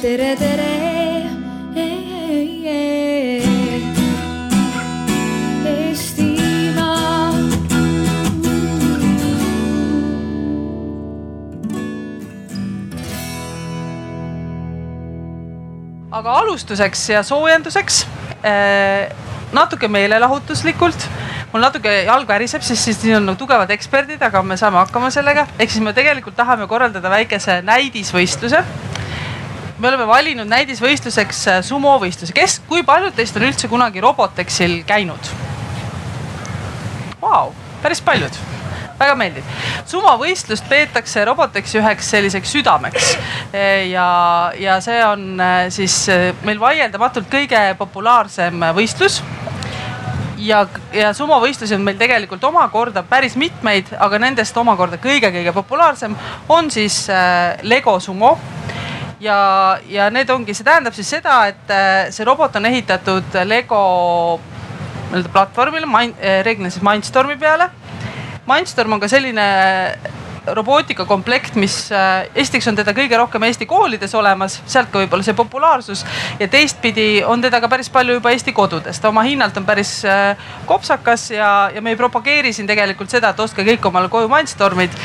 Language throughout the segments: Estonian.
tere, tere. Aga alustuseks ja soojenduseks äh, natuke meelelahutuslikult. mul natuke jalg väriseb, sest siis siin on nagu tugevad eksperdid, aga me saame hakkama sellega. ehk siis me tegelikult tahame korraldada väikese näidisvõistluse. Me oleme valinud näidisvõistluseks äh, sumovõistluse. kes, kui paljud teist on üldse kunagi Robotexil käinud? Vau, päris paljud väga meeldib. sumovõistlust peetakse Robotexi üheks selliseks südameks ja, ja see on äh, siis äh, meil vaieldamatult kõige populaarsem võistlus ja, ja sumovõistlusi on meil tegelikult omakorda päris mitmeid, aga nendest omakorda kõige-kõige populaarsem on siis äh, Lego sumo ja, ja need ongi, see tähendab siis seda, et äh, see robot on ehitatud Lego nii-öelda platvormile, reeglina siis Mindstormi peale. Mindstorm on ka selline robootikakomplekt, mis äh, esiteks on teda kõige rohkem Eesti koolides olemas, sealt ka võib-olla see populaarsus ja teistpidi on teda ka päris palju juba Eesti kodudes. ta oma hinnalt on päris äh, kopsakas ja, ja me ei propageeri siin tegelikult seda, et ostke kõik omale koju Mindstormid.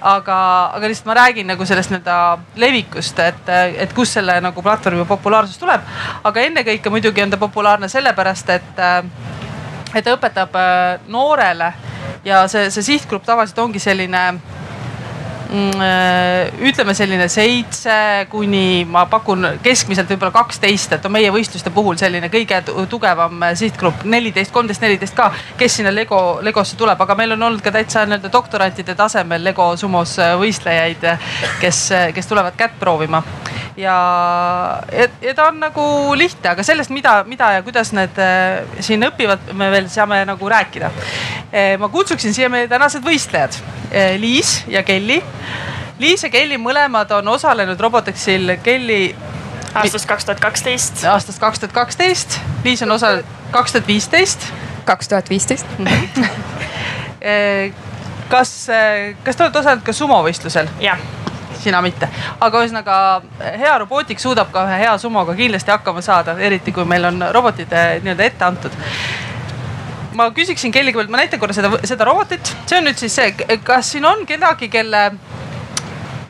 aga, aga lihtsalt ma räägin nagu sellest nii-öelda levikust, et, et kust selle nagu platvormi populaarsus tuleb. aga ennekõike muidugi on ta populaarne sellepärast, et, äh, et ta õpetab noorele ja see, see sihtgrupp tavaliselt ongi selline äh, ütleme selline seitse kuni ma pakun keskmiselt võib-olla kaksteist, et on meie võistluste puhul selline kõige tugevam sihtgrupp, neliteist, kolmteist, neliteist ka, kes sinna Lego, Legosse tuleb, aga meil on olnud ka täitsa nii-öelda doktorantide tasemel Lego sumos võistlejaid, kes, kes tulevad kätt proovima ja, ja, ta on nagu lihtne, aga sellest, mida, mida ja kuidas need äh, siin õpivad, me veel saame nagu rääkida. Äh, ma kutsuksin siia meie tänased võistlejad, äh, Liis ja Kelly. Liis ja Kelly mõlemad on osalenud Robotexil, Kelly aastast kaks tuhat kaksteist. aastast kaks tuhat kaksteist, Liis on osalenud kaks tuhat viisteist. kaks tuhat viisteist. kas, kas te olete osalenud ka sumovõistlusel? jah sina mitte. aga ühesõnaga hea robootik suudab ka ühe hea summoga kindlasti hakkama saada, eriti kui meil on robotid eh, nii-öelda ette antud ma küsiksin Kelly kõigepealt, ma näitan korra seda, seda robotit, see on nüüd siis see, kas siin on kedagi, kelle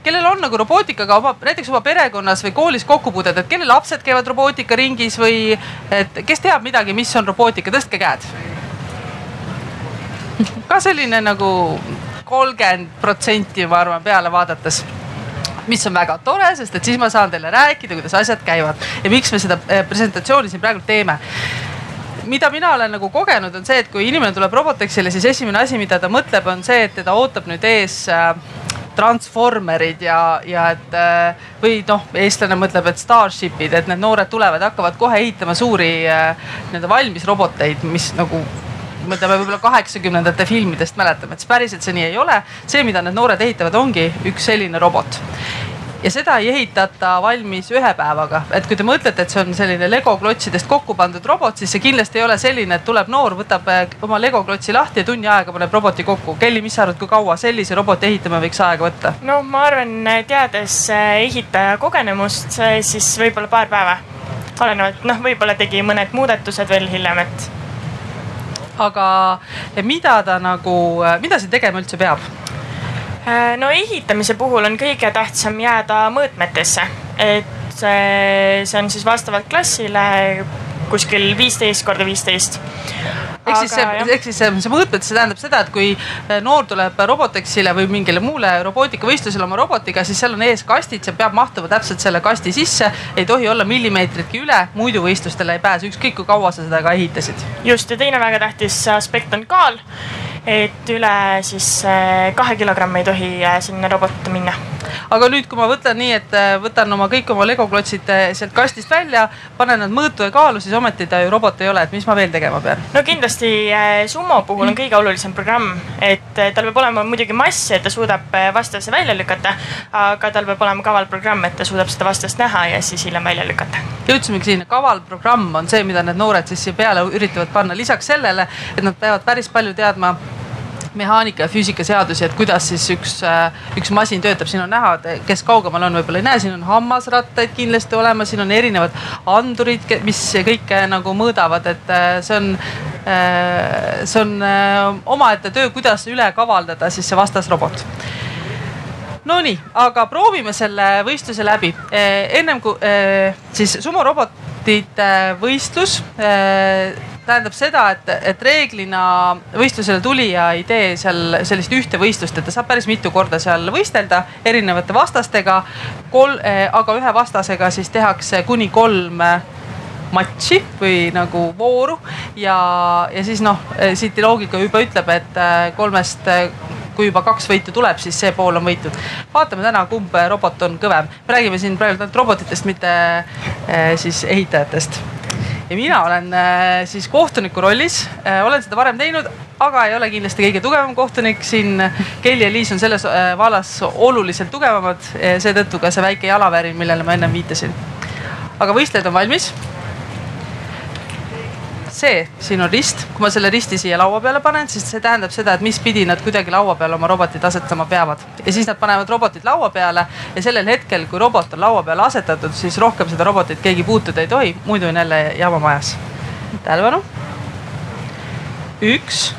kellel on nagu robootikaga oma, näiteks oma perekonnas või koolis kokkupuudet, et kelle lapsed käivad robootikaringis või et kes teab midagi, mis on robootika, tõstke käed. ka selline nagu kolmkümmend protsenti, ma arvan, peale vaadates. Mis on väga tore, sest et siis ma saan teile rääkida, kuidas asjad käivad ja miks me seda eh, presentatsiooni siin praegu teeme mida mina olen nagu kogenud, on see, et kui inimene tuleb Robotexile, siis esimene asi, mida ta mõtleb, on see, et teda ootab nüüd ees äh, transformerid ja, ja et äh, või noh, eestlane mõtleb, et Starshipid, et need noored tulevad, hakkavad kohe ehitama suuri äh, nii-öelda valmis roboteid, mis nagu me teame võib-olla kaheksakümnendate filmidest mäletame, et päriselt see nii ei ole. see, mida need noored ehitavad, ongi üks selline robot ja seda ei ehitata valmis ühe päevaga, et kui te mõtlete, et see on selline Lego klotsidest kokku pandud robot, siis see kindlasti ei ole selline, et tuleb noor, võtab eh, oma Lego klotsi lahti ja tunni aega paneb roboti kokku. Kelly, mis sa arvad, kui kaua sellise roboti ehitamine võiks aega võtta? no ma arvan, teades eh, ehitaja kogenemust, siis võib-olla paar päeva. olenevalt, noh, võib-olla tegi mõned muudatused veel hiljem, et aga mida ta nagu, mida see tegema üldse peab? Äh, no ehitamise puhul on kõige tähtsam jääda mõõtmetesse, et see, see on siis vastavalt klassile kuskil viisteist korda viisteist ehk siis see, ehk siis see, mõõtmed, see tähendab seda, et kui eh, noor tuleb Robotexile või mingile muule robootikavõistlusele oma robotiga, siis seal on ees kastid, see peab mahtuma täpselt selle kasti sisse. ei tohi olla millimeetritki üle, muidu võistlustele ei pääse, ükskõik kui kaua sa seda ka ehitasid. just ja teine väga tähtis aspekt on kaal et üle siis eh, kahe kilogrammi ei tohi eh, sinna robot minna. aga nüüd, kui ma võtan nii, et võtan oma kõik oma legoklotsid sealt kastist välja, panen nad mõõtu ja kaalu, siis ometi ta ju robot ei ole, et mis ma veel tegema pean? no kindlasti Sumo puhul on kõige olulisem programm, et tal peab olema muidugi mass, et ta suudab vastase välja lükata, aga tal peab olema kaval programm, et ta suudab seda vastast näha ja siis hiljem välja lükata. jõudsimegi sinna, kaval programm on see, mida need noored siis siia peale üritavad panna, lisaks sellele, et nad peavad päris palju teadma mehaanika ja füüsikaseadusi, et kuidas siis üks, üks masin töötab, siin on näha, kes kaugemal on, võib-olla ei näe, siin on hammasrattaid kindlasti olemas, siin on erinevad andurid, mis kõike nagu mõõdavad, et see on, see on omaette töö, kuidas üle kavaldada siis see vastasrobot. Nonii, aga proovime selle võistluse läbi. ennem kui siis sumorobotite võistlus tähendab seda, et, et reeglina võistlusele tulija ei tee seal sellist ühte võistlust, et ta saab päris mitu korda seal võistelda erinevate vastastega. kol-, eh, aga ühe vastasega siis tehakse kuni kolm matši või nagu vooru ja, ja siis noh, eh, siit loogika juba ütleb, et eh, kolmest kui juba kaks võitu tuleb, siis see pool on võitud. vaatame täna, kumb robot on kõvem. me räägime siin praegu ainult robotitest, mitte siis ehitajatest ja mina olen äh, siis kohtuniku rollis, äh, olen seda varem teinud, aga ei ole kindlasti kõige tugevam kohtunik siin. Kelly ja Liis on selles äh, vallas oluliselt tugevamad, seetõttu ka see väike jalavärin, millele ma ennem viitasin. aga võistlejad on valmis see, siin on rist, kui ma selle risti siia laua peale panen, siis see tähendab seda, et mis pidi nad kuidagi laua peale oma robotid asetama peavad. ja siis nad panevad robotid laua peale ja sellel hetkel, kui robot on laua peale asetatud, siis rohkem seda robotit keegi puutuda ei tohi, muidu on jälle jama majas. tähelepanu. üks,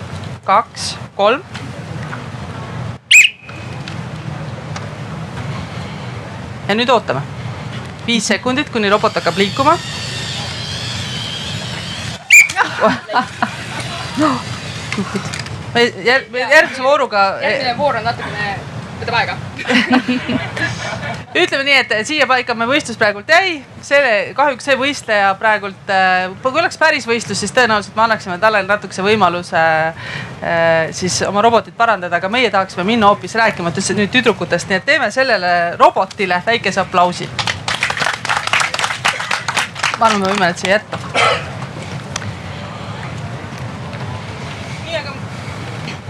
kaks, kolm. ja nüüd ootame viis sekundit, kuni robot hakkab liikuma me järgmise vooruga. järgmine voor on natukene, võtab aega. Ütleme nii, et siiapaika me võistlus praegult jäi, selle kahjuks see võistleja praegult, äh, kui oleks päris võistlus, siis tõenäoliselt me annaksime talle natukese võimaluse äh, siis oma robotit parandada, aga meie tahaksime minna hoopis rääkima nüüd tüdrukutest, nii et teeme sellele robotile väikese aplausi. ma arvan, me võime need siia jätta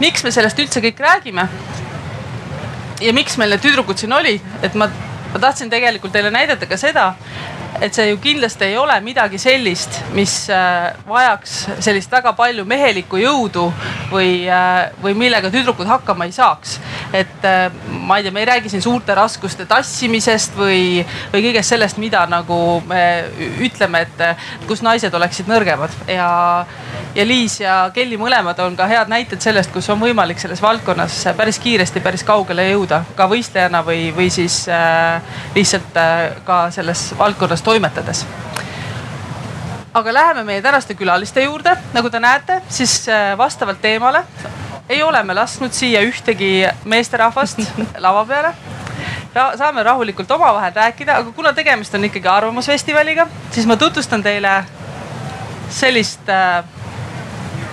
miks me sellest üldse kõik räägime? ja miks meil need tüdrukud siin oli, et ma, ma tahtsin tegelikult teile näidata ka seda, et see ju kindlasti ei ole midagi sellist, mis äh, vajaks sellist väga palju mehelikku jõudu või, äh, või millega tüdrukud hakkama ei saaks. et äh, ma ei tea, me ei räägi siin suurte raskuste tassimisest või, või kõigest sellest, mida nagu me ütleme, et kus naised oleksid nõrgemad ja, ja Liis ja Kelly mõlemad on ka head näited sellest, kus on võimalik selles valdkonnas päris kiiresti, päris kaugele jõuda ka võistlejana või, või siis lihtsalt ka selles valdkonnas toimetades. Aga läheme meie tänaste külaliste juurde, nagu te näete, siis äh, vastavalt teemale ei ole me lasknud siia ühtegi meesterahvast lava peale. Ra. saame rahulikult omavahel rääkida, aga kuna tegemist on ikkagi arvamusfestivaliga, siis ma tutvustan teile sellist äh,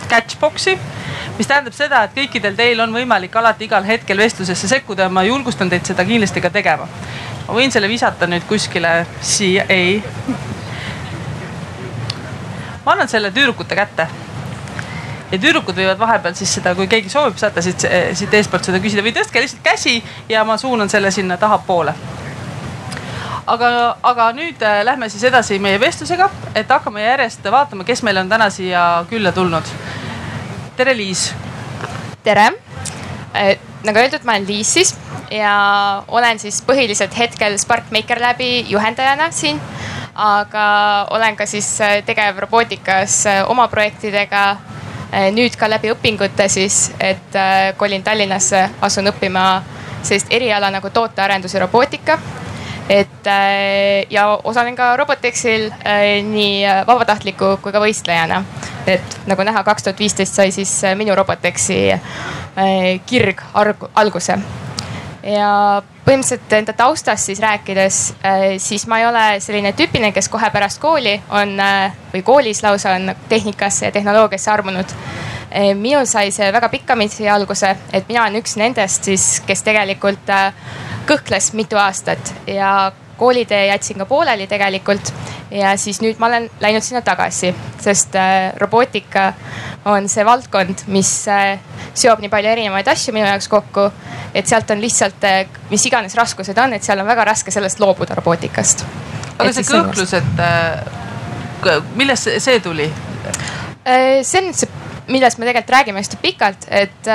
catchbox'i, mis tähendab seda, et kõikidel teil on võimalik alati igal hetkel vestlusesse sekkuda ja ma julgustan teid seda kindlasti ka tegema ma võin selle visata nüüd kuskile siia, ei. ma annan selle tüdrukute kätte. ja tüdrukud võivad vahepeal siis seda, kui keegi soovib, saate siit, siit eestpoolt seda küsida või tõstke lihtsalt käsi ja ma suunan selle sinna tahapoole aga, aga nüüd äh, lähme siis edasi meie vestlusega, et hakkame järjest vaatama, kes meil on täna siia külla tulnud. tere, Liis. tere äh,. Nagu öeldud, ma olen Liis siis ja olen siis põhiliselt hetkel SparkMaker läbi juhendajana siin. aga olen ka siis äh, tegev robootikas äh, oma projektidega. Äh, nüüd ka läbi õpingute siis, et kolin Tallinnasse, asun õppima sellist eriala nagu tootearendus ja robootika et ja osalen ka Robotexil nii vabatahtliku kui ka võistlejana. et nagu näha, kaks tuhat viisteist sai siis minu Robotexi kirg alguse ja põhimõtteliselt enda taustast siis rääkides, äh, siis ma ei ole selline tüüpiline, kes kohe pärast kooli on äh, või koolis lausa on tehnikasse ja tehnoloogiasse armunud. Äh, minul sai see väga pikkamisi alguse, et mina olen üks nendest siis, kes tegelikult kõhkles mitu aastat ja koolitee jätsin ka pooleli tegelikult ja siis nüüd ma olen läinud sinna tagasi, sest robootika on see valdkond, mis seob nii palju erinevaid asju minu jaoks kokku et sealt on lihtsalt, eh, mis iganes raskused on, et seal on väga raske sellest loobuda robootikast. aga et see kõhklus, et äh, millest see tuli? See on see millest me tegelikult räägime hästi pikalt, et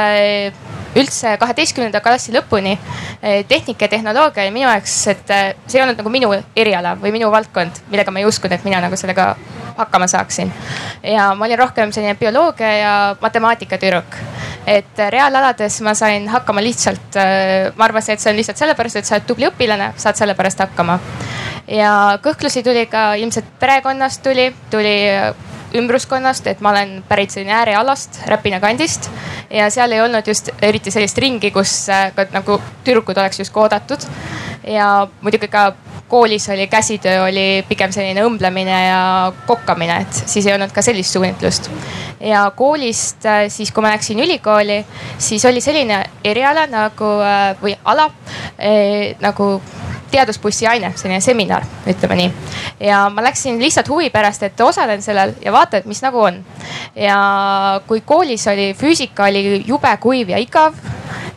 üldse kaheteistkümnenda klassi lõpuni tehnika ja tehnoloogia oli minu jaoks, et see ei olnud nagu minu eriala või minu valdkond, millega ma ei uskunud, et mina nagu sellega hakkama saaksin. ja ma olin rohkem selline bioloogia ja matemaatika tüdruk et reaalalades ma sain hakkama lihtsalt, ma arvasin, et see on lihtsalt sellepärast, et sa oled tubli õpilane, saad selle pärast hakkama. ja kõhklusi tuli ka ilmselt perekonnast tuli, tuli ümbruskonnast, et ma olen pärit selline äärealast, Räpina kandist ja seal ei olnud just eriti sellist ringi, kus äh, ka nagu tüdrukud oleks justkui oodatud. ja muidugi ka koolis oli käsitöö oli pigem selline õmblemine ja kokkamine, et siis ei olnud ka sellist suunitlust. ja koolist äh, siis, kui ma läksin ülikooli, siis oli selline eriala nagu äh, või ala nagu teadusbussi aine, selline seminar, ütleme nii. ja ma läksin lihtsalt huvi pärast, et osalen sellel ja vaatan, et mis nagu on. ja kui koolis oli füüsika oli jube kuiv ja igav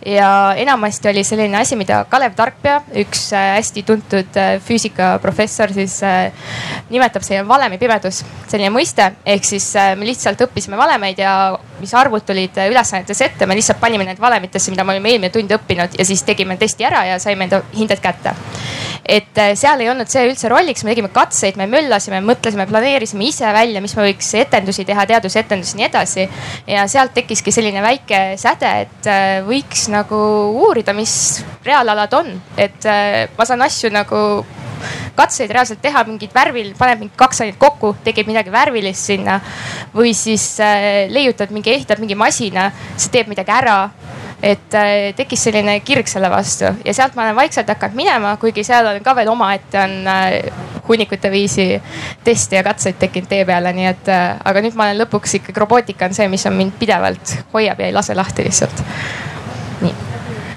ja enamasti oli selline asi, mida Kalev Tarkpea, üks äh, hästi tuntud äh, füüsikaprofessor, siis äh, nimetab selline valemipimedus, selline mõiste. ehk siis me lihtsalt õppisime valemeid ja mis arvud tulid ülesannetes ette, me lihtsalt panime need valemitesse, mida me olime eelmine tund õppinud ja siis tegime testi ära ja saime enda hinded kätte et seal ei olnud see üldse rolliks, me tegime katseid, me möllasime, mõtlesime, planeerisime ise välja, mis me võiks etendusi teha, teadusetendusi ja nii edasi. ja sealt tekkiski selline väike säde, et võiks nagu uurida, mis reaalalad on, et äh, ma saan asju nagu katseid reaalselt teha, mingid värvil, paned mingi kaks ainet kokku, tegid midagi värvilist sinna. või siis äh, leiutad mingi, ehitad mingi masina, see teeb midagi ära. et äh, tekkis selline kirg selle vastu ja sealt ma olen vaikselt hakanud minema, kuigi seal on ka veel omaette on äh, hunnikute viisi teste ja katseid tekkinud tee peale, nii et äh, aga nüüd ma olen lõpuks ikkagi robootika on see, mis on mind pidevalt hoiab ja ei lase lahti lihtsalt nii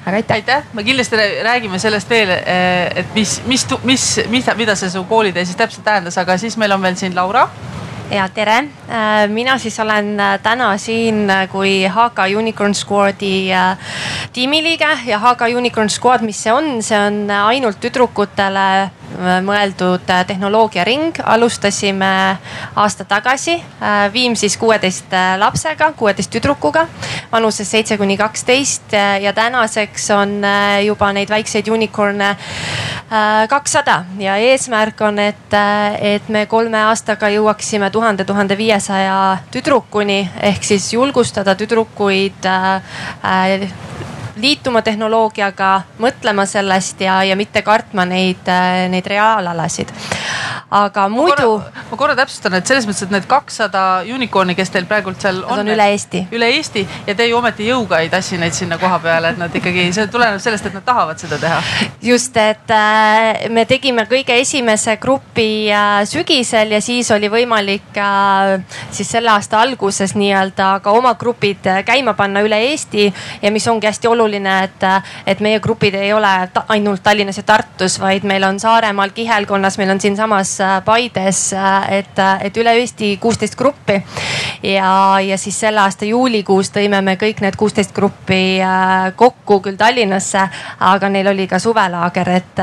aga aitäh. aitäh, me kindlasti räägime sellest veel, eh, et mis, mis, mis, mis, mida see su koolitee siis täpselt tähendas, aga siis meil on veel siin Laura. Ja tere, äh, mina siis olen äh, täna siin kui HK Unicorn Squadi tiimiliige ja HK Unicorn Squad, mis see on, see on ainult tüdrukutele mõeldud tehnoloogiaring. alustasime aasta tagasi Viimsis kuueteist lapsega, kuueteist tüdrukuga vanuses seitse kuni kaksteist ja tänaseks on juba neid väikseid unicorn'e kakssada ja eesmärk on, et, et me kolme aastaga jõuaksime tuhande, tuhande viiesaja tüdrukuni ehk siis julgustada tüdrukuid äh, liituma tehnoloogiaga, mõtlema sellest ja, ja mitte kartma neid, äh, neid reaalalasid aga muidu. ma korra täpsustan, et selles mõttes, et need kakssada unicorn'i, kes teil praegult seal on. Nad on üle Eesti. üle Eesti ja te ju ometi jõuga ei tassi neid sinna koha peale, et nad ikkagi, see tuleneb sellest, et nad tahavad seda teha. just, et äh, me tegime kõige esimese grupi äh, sügisel ja siis oli võimalik äh, siis selle aasta alguses nii-öelda ka oma grupid käima panna üle Eesti ja mis ongi hästi oluline, et, et meie grupid ei ole ta ainult Tallinnas ja Tartus, vaid meil on Saaremaal, Kihelkonnas, meil on siinsamas Äh, Paides, äh, et, äh, et üle Eesti kuusteist gruppi. ja, ja siis selle aasta juulikuus tõime me kõik need kuusteist gruppi kokku küll Tallinnasse, aga neil oli ka suvelaager, et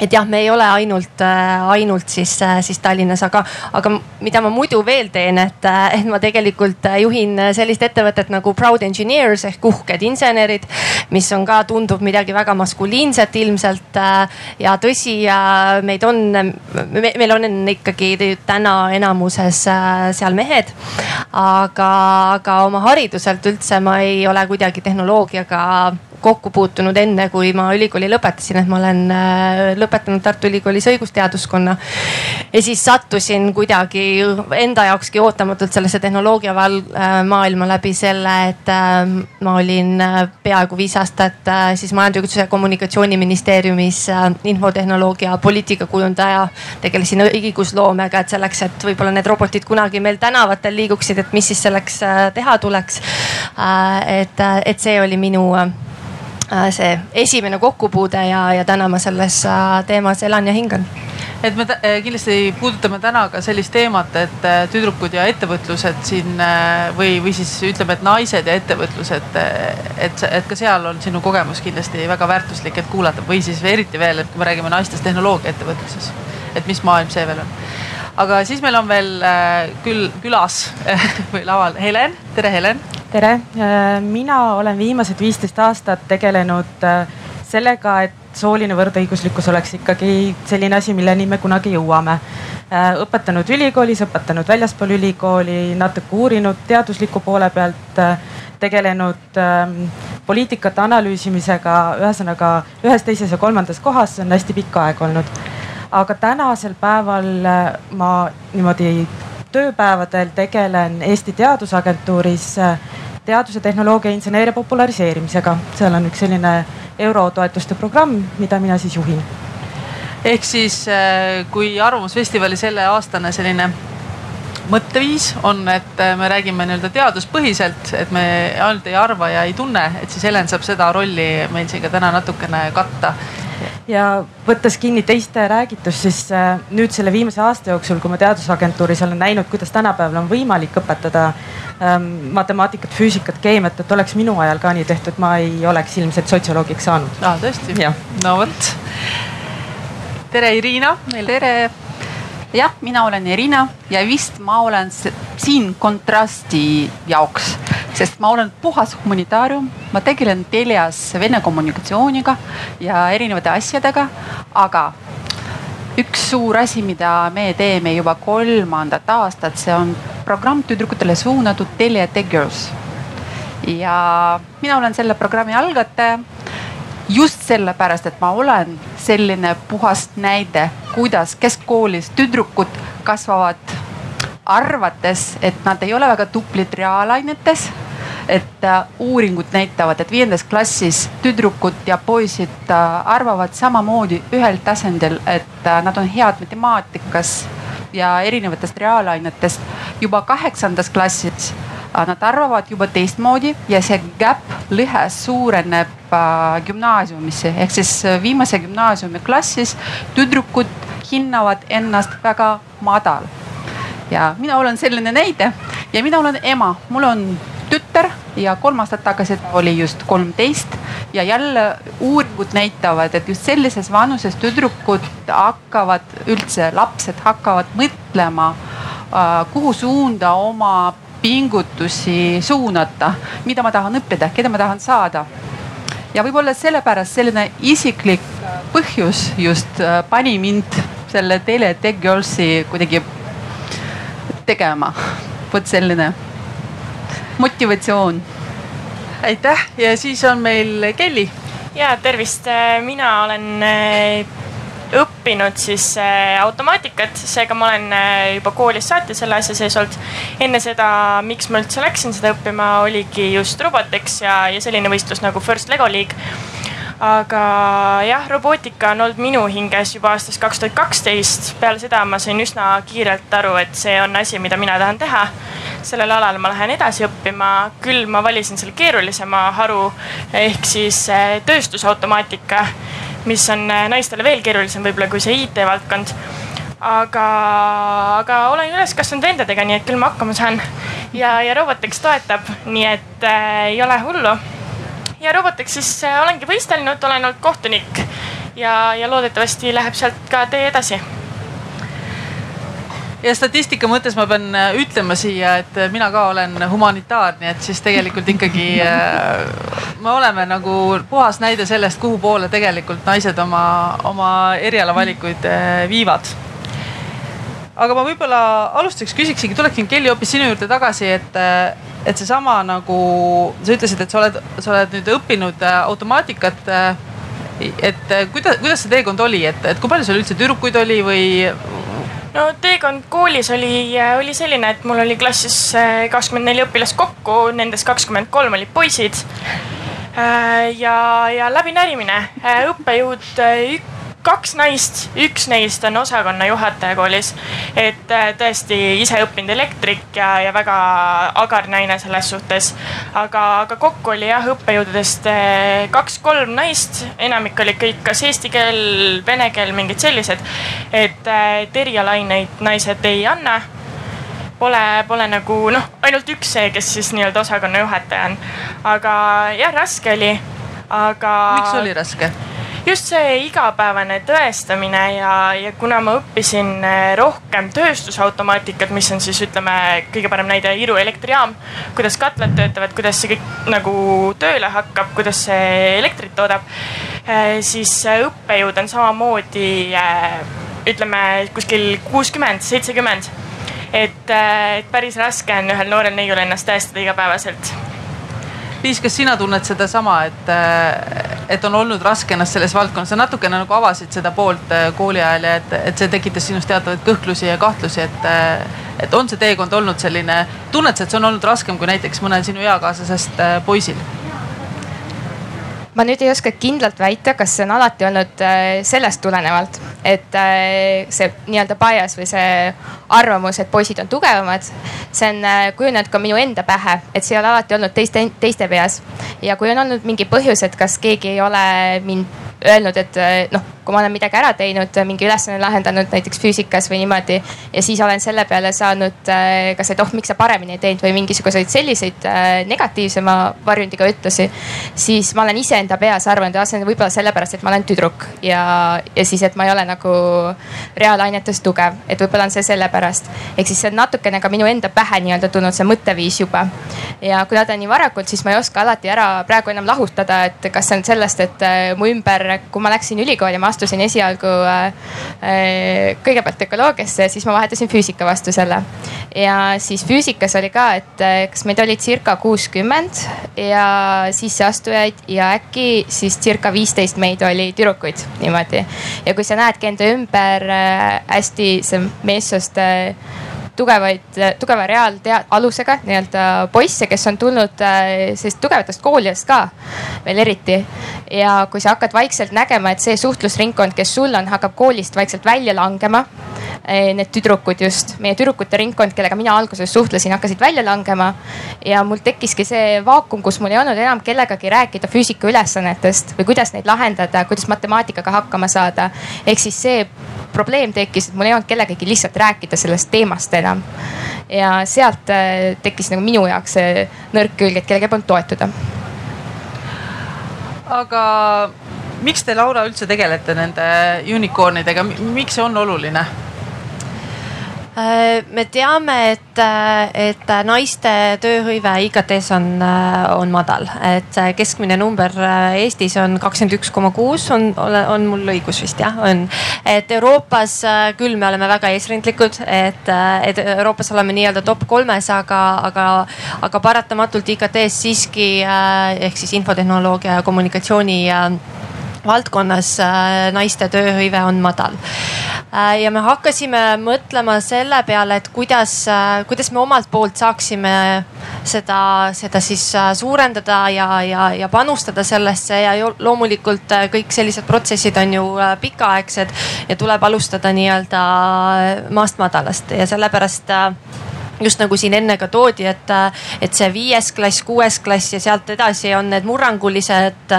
et jah, me ei ole ainult, äh, ainult siis, äh, siis Tallinnas, aga, aga mida ma muidu veel teen, et, äh, et ma tegelikult juhin sellist ettevõtet nagu Proud Engineers ehk uhked insenerid, mis on ka, tundub midagi väga maskuliinset ilmselt. ja tõsi, meid on me,, meil on ikkagi täna enamuses seal mehed. aga, aga oma hariduselt üldse ma ei ole kuidagi tehnoloogiaga kokku puutunud enne, kui ma ülikooli lõpetasin, et ma olen äh, lõpetanud Tartu Ülikoolis õigusteaduskonna. ja siis sattusin kuidagi enda jaokski ootamatult sellesse tehnoloogia val, äh, maailma läbi selle, et äh, ma olin peaaegu viis aastat siis Majandus- ja Kommunikatsiooniministeeriumis infotehnoloogia poliitikakujundaja. tegelesin õigusloomega, et selleks, et võib-olla need robotid kunagi meil tänavatel liiguksid, et mis siis selleks teha tuleks. et, et see oli minu see esimene kokkupuude ja, ja täna ma selles äh, teemas elan ja hingan. Et me äh, kindlasti puudutame täna ka sellist teemat, et tüdrukud ja ettevõtlused siin või, või siis ütleme, et naised ja ettevõtlus, et, et, et ka seal on sinu kogemus kindlasti väga väärtuslik, et kuulata. Või siis eriti veel, et kui me räägime naistest tehnoloogia ettevõtluses, et mis maailm see veel on aga siis meil on veel äh, küll külas või laval Helen, tere Helen. tere, mina olen viimased viisteist aastat tegelenud sellega, et sooline võrdõiguslikkus oleks ikkagi selline asi, milleni me kunagi jõuame. õpetanud ülikoolis, õpetanud väljaspool ülikooli, natuke uurinud teadusliku poole pealt tegelenud ähm, poliitikate analüüsimisega, ühesõnaga ühes, teises ja kolmandas kohas, see on hästi pikk aeg olnud. Aga tänasel päeval äh, ma niimoodi tööpäevadel tegelen Eesti Teadusagentuuris äh, teaduse, tehnoloogia, inseneeria populariseerimisega. seal on üks selline eurotoetuste programm, mida mina siis juhin. ehk siis äh, kui Arvamusfestivali selleaastane selline mõtteviis on, et äh, me räägime nii-öelda teaduspõhiselt, et me ainult ei arva ja ei tunne, et siis Helen saab seda rolli meil siin ka täna natukene katta ja võttes kinni teiste räägitust, siis äh, nüüd selle viimase aasta jooksul, kui ma teadusagentuuris olen näinud, kuidas tänapäeval on võimalik õpetada ähm, matemaatikat, füüsikat, keemiat, et oleks minu ajal ka nii tehtud, ma ei oleks ilmselt sotsioloogiks saanud. aa, tõesti? no vot. tere, Irina. tere jah, mina olen Irina ja vist ma olen siin kontrasti jaoks, sest ma olen puhas humanitaarium, ma tegelen teljas Vene kommunikatsiooniga ja erinevate asjadega, aga üks suur asi, mida me teeme juba kolmandat aastat, see on programm tüdrukutele suunatud Telia Girls. ja mina olen selle programmi algataja just sellepärast, et ma olen selline puhas näide, kuidas keskkoolis tüdrukud kasvavad arvates, et nad ei ole väga tublid reaalainetes. et äh, uuringud näitavad, et viiendas klassis tüdrukud ja poisid äh, arvavad samamoodi ühel tasandil, et äh, nad on head matemaatikas ja erinevatest reaalainetest. juba kaheksandas klassis nad arvavad juba teistmoodi ja see gap, lõhe suureneb äh, gümnaasiumisse. Ehk siis äh, viimase gümnaasiumi klassis tüdrukud hinnavad ennast väga madal. ja mina olen selline näide. Ja mina olen ema, mul on tütar ja kolm aastat tagasi ta oli just kolmteist. Ja jälle uuringud näitavad, et just sellises vanuses tüdrukud hakkavad üldse, lapsed hakkavad mõtlema, äh, kuhu suunda oma pingutusi suunata, mida ma tahan õppida, keda ma tahan saada. ja võib-olla sellepärast selline isiklik põhjus just äh, pani mind selle Tele Tech Girlsi kuidagi tegema. vot selline motivatsioon. aitäh ja siis on meil Kelly. ja tervist, mina olen äh, õppinud siis äh, automaatikat, seega ma olen äh, juba koolist saati selle asja sees olnud. enne seda, miks ma üldse läksin seda õppima, oligi just Robotics ja, ja selline võistlus nagu First Lego League aga jah, robootika on olnud minu hinges juba aastast kaks tuhat kaksteist. peale seda ma sain üsna kiirelt aru, et see on asi, mida mina tahan teha. sellel alal ma lähen edasi õppima, küll ma valisin selle keerulisema haru ehk siis äh, tööstusautomaatika mis on äh, naistele veel keerulisem võib-olla kui see IT-valdkond. aga, aga olen üles kasvanud vendadega, nii et küll ma hakkama saan. ja, ja Robotex toetab, nii et äh, ei ole hullu. Ja Robotexis äh, olengi võistelnud, olen olnud kohtunik. Ja, ja loodetavasti läheb sealt ka tee edasi. Ja statistika mõttes ma pean äh, ütlema siia, et äh, mina ka olen humanitaar, nii et siis tegelikult ikkagi me oleme nagu puhas näide sellest, kuhu poole tegelikult naised oma, oma erialavalikuid viivad aga ma võib-olla alustuseks küsiksingi, tuleksin Kelly hoopis sinu juurde tagasi, et, et seesama nagu sa ütlesid, et sa oled, sa oled nüüd õppinud automaatikat. et kuidas, kuidas see teekond oli, et, et kui palju sul üldse tüdrukuid oli või, no teekond koolis oli, oli selline, et mul oli klassis kakskümmend neli õpilast kokku, nendest kakskümmend kolm olid poisid. Ja, ja läbinärimine, õppejõud üks kaks naist, üks neist on osakonna juhataja koolis. et äh, tõesti ise õppinud elektrik ja, ja väga agar naine selles suhtes. aga, aga kokku oli jah õppejõududest äh, kaks-kolm naist, enamik olid kõik kas eesti keel, vene keel, mingid sellised. et äh, erialaineid naised ei anna pole, pole nagu noh, ainult üks see, kes siis nii-öelda osakonna juhataja on. aga jah, raske oli, aga. miks oli raske? Just see igapäevane tõestamine ja, ja kuna ma õppisin äh, rohkem tööstusautomaatikat, mis on siis ütleme, kõige parem näide Iru elektrijaam, kuidas katlad töötavad, kuidas see kõik nagu tööle hakkab, kuidas see elektrit toodab, äh, siis õppejõud on samamoodi ütleme kuskil kuuskümmend, seitsekümmend. et, et päris raske on ühel noorel neiul ennast tõestada igapäevaselt Liis, kas sina tunned sedasama, et, et on olnud raske ennast selles valdkonnas, sa natukene nagu avasid seda poolt äh, kooli ajal ja et, et see tekitas sinus teatavaid kõhklusi ja kahtlusi, et, et on see teekond olnud selline, tunned sa, et see on olnud raskem kui näiteks mõnel sinu eakaaslasest äh, poisil? ma nüüd ei oska kindlalt väita, kas see on alati olnud äh, sellest tulenevalt, et äh, see nii-öelda bias või see arvamus, et poisid on tugevamad, see on äh, kujunenud ka minu enda pähe, et see ei ole alati olnud teiste, teiste peas. ja kui on olnud mingi põhjus, et kas keegi ei ole mind öelnud, et noh, kui ma olen midagi ära teinud, mingi ülesanne lahendanud näiteks füüsikas või niimoodi ja siis olen selle peale saanud kas, et oh, miks sa paremini ei teinud või mingisuguseid selliseid negatiivsema varjundiga ütlusi, siis ma olen ise enda peas arvanud, et see on võib-olla sellepärast, et ma olen tüdruk ja, ja siis, et ma ei ole nagu reaalainetes tugev, et võib-olla on see sellepärast. Ehk siis see on natukene ka minu enda pähe nii-öelda tulnud see mõtteviis juba. ja kuna ta nii varakult, siis ma ei oska alati ära praegu enam lahutada, et kas see on sellest, et äh, mu ümber, kui ma läksin ülikooli, ma astusin esialgu äh, äh, kõigepealt ökoloogiasse siis ma vahetasin füüsika vastu selle. ja siis füüsikas oli ka, et kas meid oli circa kuuskümmend ja sisseastujaid ja äkki siis circa viisteist meid oli tüdrukuid niimoodi. ja kui sa näedki enda ümber hästi see meessoost Eh tugevaid, tugeva reaaltea-, alusega nii-öelda poisse, kes on tulnud äh, sellist tugevatest koolidest ka veel eriti. ja kui sa hakkad vaikselt nägema, et see suhtlusringkond, kes sul on, hakkab koolist vaikselt välja langema. Äh, need tüdrukud just, meie tüdrukute ringkond, kellega mina alguses suhtlesin, hakkasid välja langema. ja mul tekkiski see vaakum, kus mul ei olnud enam kellegagi rääkida füüsika ülesannetest või kuidas neid lahendada, kuidas matemaatikaga hakkama saada. ehk siis see probleem tekkis, et mul ei olnud kellegagi lihtsalt rääkida sellest teemast enam. Ja sealt äh, tekkis nagu minu jaoks see nõrk külg, et kellegi polnud toetuda. aga miks te, Laura, üldse tegelete nende unicorn'idega, miks see on oluline? Äh, me teame, et, äh, et naiste tööhõive IKT-s on, äh, on madal, et keskmine number Eestis on kakskümmend üks koma kuus, on, on mul õigus vist jah, on. et Euroopas küll me oleme väga eesrindlikud, et, et Euroopas oleme nii-öelda top kolmes, aga, aga, aga paratamatult IKT-s siiski ehk siis infotehnoloogia ja kommunikatsiooni valdkonnas äh, naiste tööhõive on madal. Äh, ja me hakkasime mõtlema selle peale, et kuidas, äh, kuidas me omalt poolt saaksime seda, seda siis suurendada ja, ja, ja panustada sellesse ja loomulikult kõik sellised protsessid on ju pikaaegsed ja tuleb alustada nii-öelda maast madalast ja sellepärast just nagu siin enne ka toodi, et, et see viies klass, kuues klass ja sealt edasi on need murrangulised,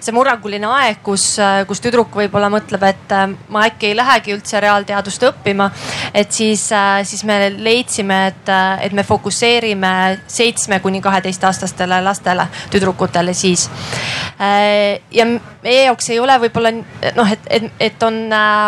see murranguline aeg, kus, kus tüdruk võib-olla mõtleb, et ma äkki ei lähegi üldse reaalteadust õppima. et siis, siis me leidsime, et, et me fokusseerime seitsme kuni kaheteistaastastele lastele, tüdrukutele siis. ja meie jaoks ei ole võib-olla noh, et, et, et on,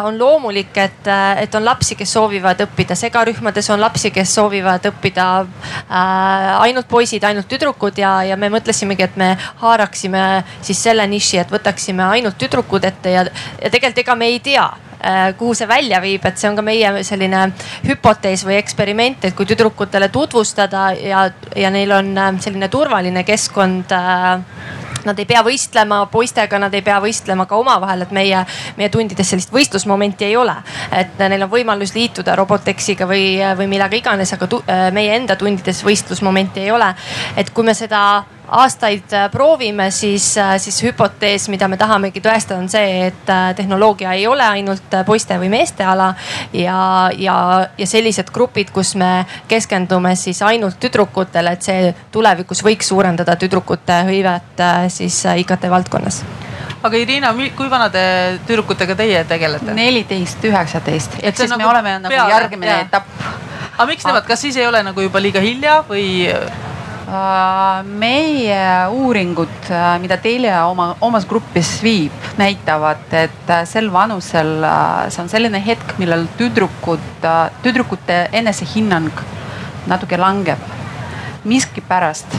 on loomulik, et, et on lapsi, kes soovivad õppida segarühmades, on lapsi, kes soovivad soovivad õppida äh, ainult poisid, ainult tüdrukud ja, ja me mõtlesimegi, et me haaraksime siis selle niši, et võtaksime ainult tüdrukud ette ja, ja tegelikult ega me ei tea äh, kuhu see välja viib, et see on ka meie selline hüpotees või eksperiment, et kui tüdrukutele tutvustada ja, ja neil on äh, selline turvaline keskkond äh, Nad ei pea võistlema poistega, nad ei pea võistlema ka omavahel, et meie, meie tundides sellist võistlusmomenti ei ole. et neil on võimalus liituda Robotexiga või, või millega iganes, aga meie enda tundides võistlusmomenti ei ole. et kui me seda aastaid äh, proovime, siis, äh, siis hüpotees, mida me tahamegi tõestada, on see, et äh, tehnoloogia ei ole ainult poiste või meeste ala. ja, ja, ja sellised grupid, kus me keskendume siis ainult tüdrukutele, et see tulevikus võiks suurendada tüdrukute hõivet siis IKT valdkonnas aga Irina, kui vanade tüdrukutega teie tegelete? neliteist, üheksateist, ehk siis nagu me oleme nagu peale, järgmine etapp. aga miks nemad, kas siis ei ole nagu juba liiga hilja või? Äh, meie uuringud, äh, mida Telia oma, omas grupis viib, näitavad, et äh, sel vanusel see on selline hetk, millal tüdrukud, tüdrukute enesehinnang natuke langeb. miskipärast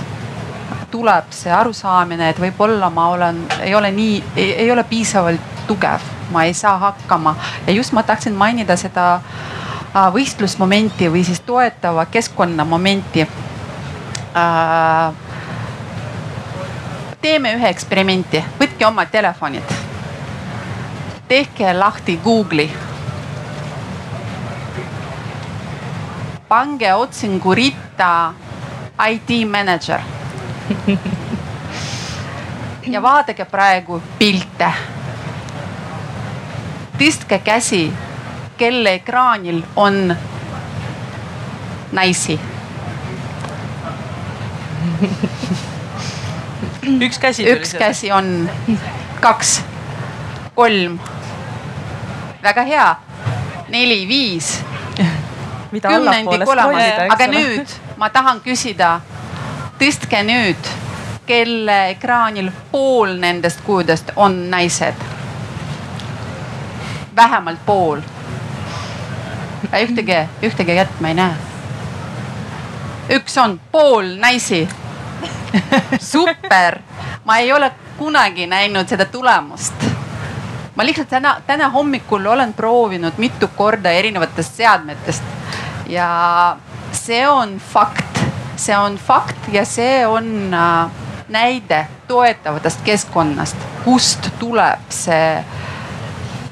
tuleb see arusaamine, et võib-olla ma olen, ei ole nii, ei ole piisavalt tugev, ma ei saa hakkama ja just ma tahtsin mainida seda võistlusmomenti või siis toetava keskkonna momenti. Teeme ühe eksperimenti, võtke oma telefonid. tehke lahti Google'i. pange otsinguritta IT manager. ja vaadake praegu pilte. tõstke käsi, kelle ekraanil on naisi üks käsi. üks käsi on, kaks, kolm. väga hea, neli, viis. kümnendik olemas, aga nüüd ma tahan küsida, tõstke nüüd, kelle ekraanil pool nendest kujudest on naised. vähemalt pool. ühtegi, ühtegi kätt ma ei näe. üks on pool naisi super, ma ei ole kunagi näinud seda tulemust. ma lihtsalt täna, täna hommikul olen proovinud mitu korda erinevatest seadmetest. Ja see on fakt, see on fakt ja see on äh, näide toetavatest keskkonnast, kust tuleb see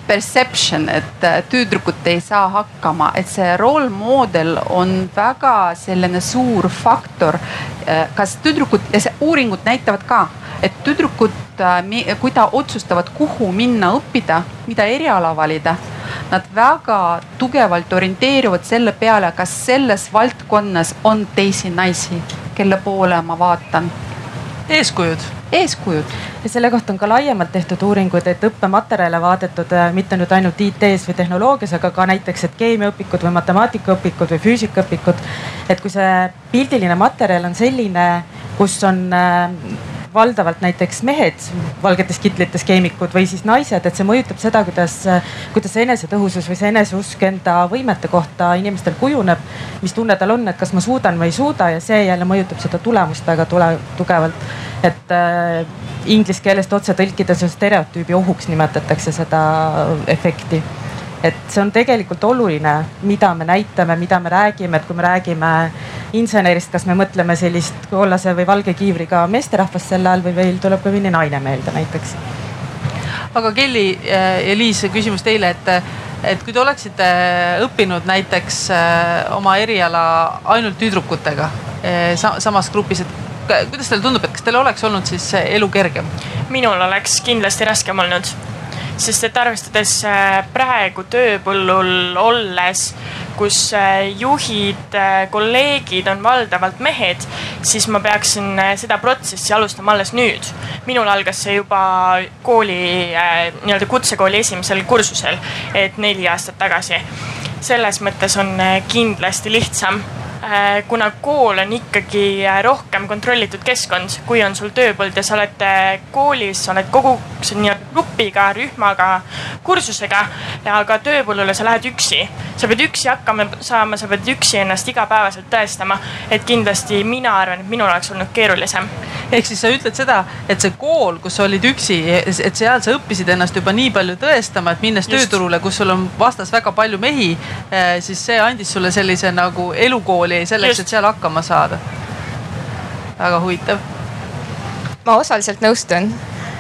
perception, et äh, tüdrukud ei saa hakkama, et see role model on väga selline suur faktor. Äh, kas tüdrukud uuringud näitavad ka, et tüdrukud, äh, kui ta otsustavad, kuhu minna õppida, mida eriala valida nad väga tugevalt orienteeruvad selle peale, kas selles valdkonnas on teisi naisi, kelle poole ma vaatan. Eeskujud eeskujud. ja selle kohta on ka laiemalt tehtud uuringud, et õppematerjale vaadatud äh, mitte nüüd ainult IT-s või tehnoloogias, aga ka näiteks, et keemiaõpikud või matemaatikaõpikud või füüsikaõpikud. et kui see pildiline materjal on selline, kus on äh, valdavalt näiteks mehed valgetes kitlites keemikud või siis naised, et see mõjutab seda, kuidas, kuidas see enesetõhusus või see eneseusk enda võimete kohta inimestel kujuneb. mis tunne tal on, et kas ma suudan või ei suuda ja see jälle mõjutab seda tulemust väga tule, tugevalt. et äh, inglise keelest otse tõlkides stereotüübi ohuks nimetatakse seda efekti et see on tegelikult oluline, mida me näitame, mida me räägime, et kui me räägime insenerist, kas me mõtleme sellist kollase või valge kiivriga meesterahvast sel ajal või meil tuleb ka mõni naine meelde näiteks. aga Kelly ja äh, Liis, küsimus teile, et, et kui te oleksite õppinud näiteks äh, oma eriala ainult tüdrukutega äh, samas grupis, et kuidas teile tundub, et kas teil oleks olnud siis elu kergem? minul oleks kindlasti raskem olnud sest et arvestades äh, praegu tööpõllul olles, kus äh, juhid, äh, kolleegid on valdavalt mehed, siis ma peaksin seda protsessi alustama alles nüüd. minul algas see juba kooli, nii-öelda kutsekooli esimesel kursusel, et neli aastat tagasi. selles mõttes on kindlasti lihtsam kuna kool on ikkagi äh, rohkem kontrollitud keskkond, kui on sul tööpõld ja sa oled äh, koolis, sa oled kogu nii-öelda grupiga, rühmaga, kursusega. aga tööpõllule sa lähed üksi, sa pead üksi hakkama saama, sa pead üksi ennast igapäevaselt tõestama. et kindlasti mina arvan, et minul oleks olnud keerulisem. ehk siis sa ütled seda, et see kool, kus sa olid üksi, et seal sa õppisid ennast juba nii palju tõestama, et minnes Just. tööturule, kus sul on vastas väga palju mehi, siis see andis sulle sellise nagu elukooli ülikooli selleks, et seal hakkama saada. väga huvitav. ma osaliselt nõustun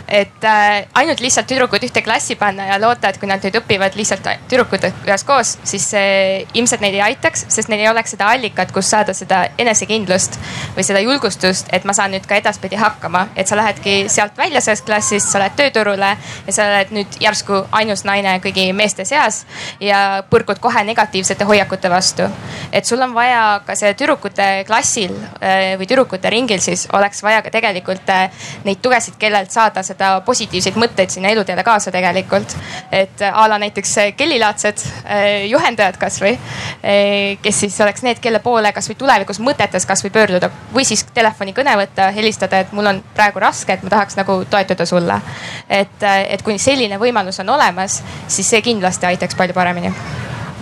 et äh, ainult lihtsalt tüdrukud ühte klassi panna ja loota, et kui nad nüüd õpivad lihtsalt tüdrukud üheskoos, siis see ilmselt neid ei aitaks, sest neil ei oleks seda allikat, kust saada seda enesekindlust või seda julgustust, et ma saan nüüd ka edaspidi hakkama, et sa lähedki sealt välja sellest klassist, sa lähed tööturule ja sa oled nüüd järsku ainus naine kõigi meeste seas ja põrkud kohe negatiivsete hoiakute vastu. et sul on vaja ka see tüdrukute klassil äh, või tüdrukute ringil siis oleks vaja ka tegelikult äh, neid tugesid, kellelt saada seda nii-öelda positiivseid mõtteid sinna eluteele kaasa tegelikult. et a la näiteks Kelly-laadsed juhendajad kasvõi, kes siis oleks need, kelle poole kasvõi tulevikus mõtetes kasvõi pöörduda või siis telefonikõne võtta, helistada, et mul on praegu raske, et ma tahaks nagu toetuda sulle. et, et kui selline võimalus on olemas, siis see kindlasti aitaks palju paremini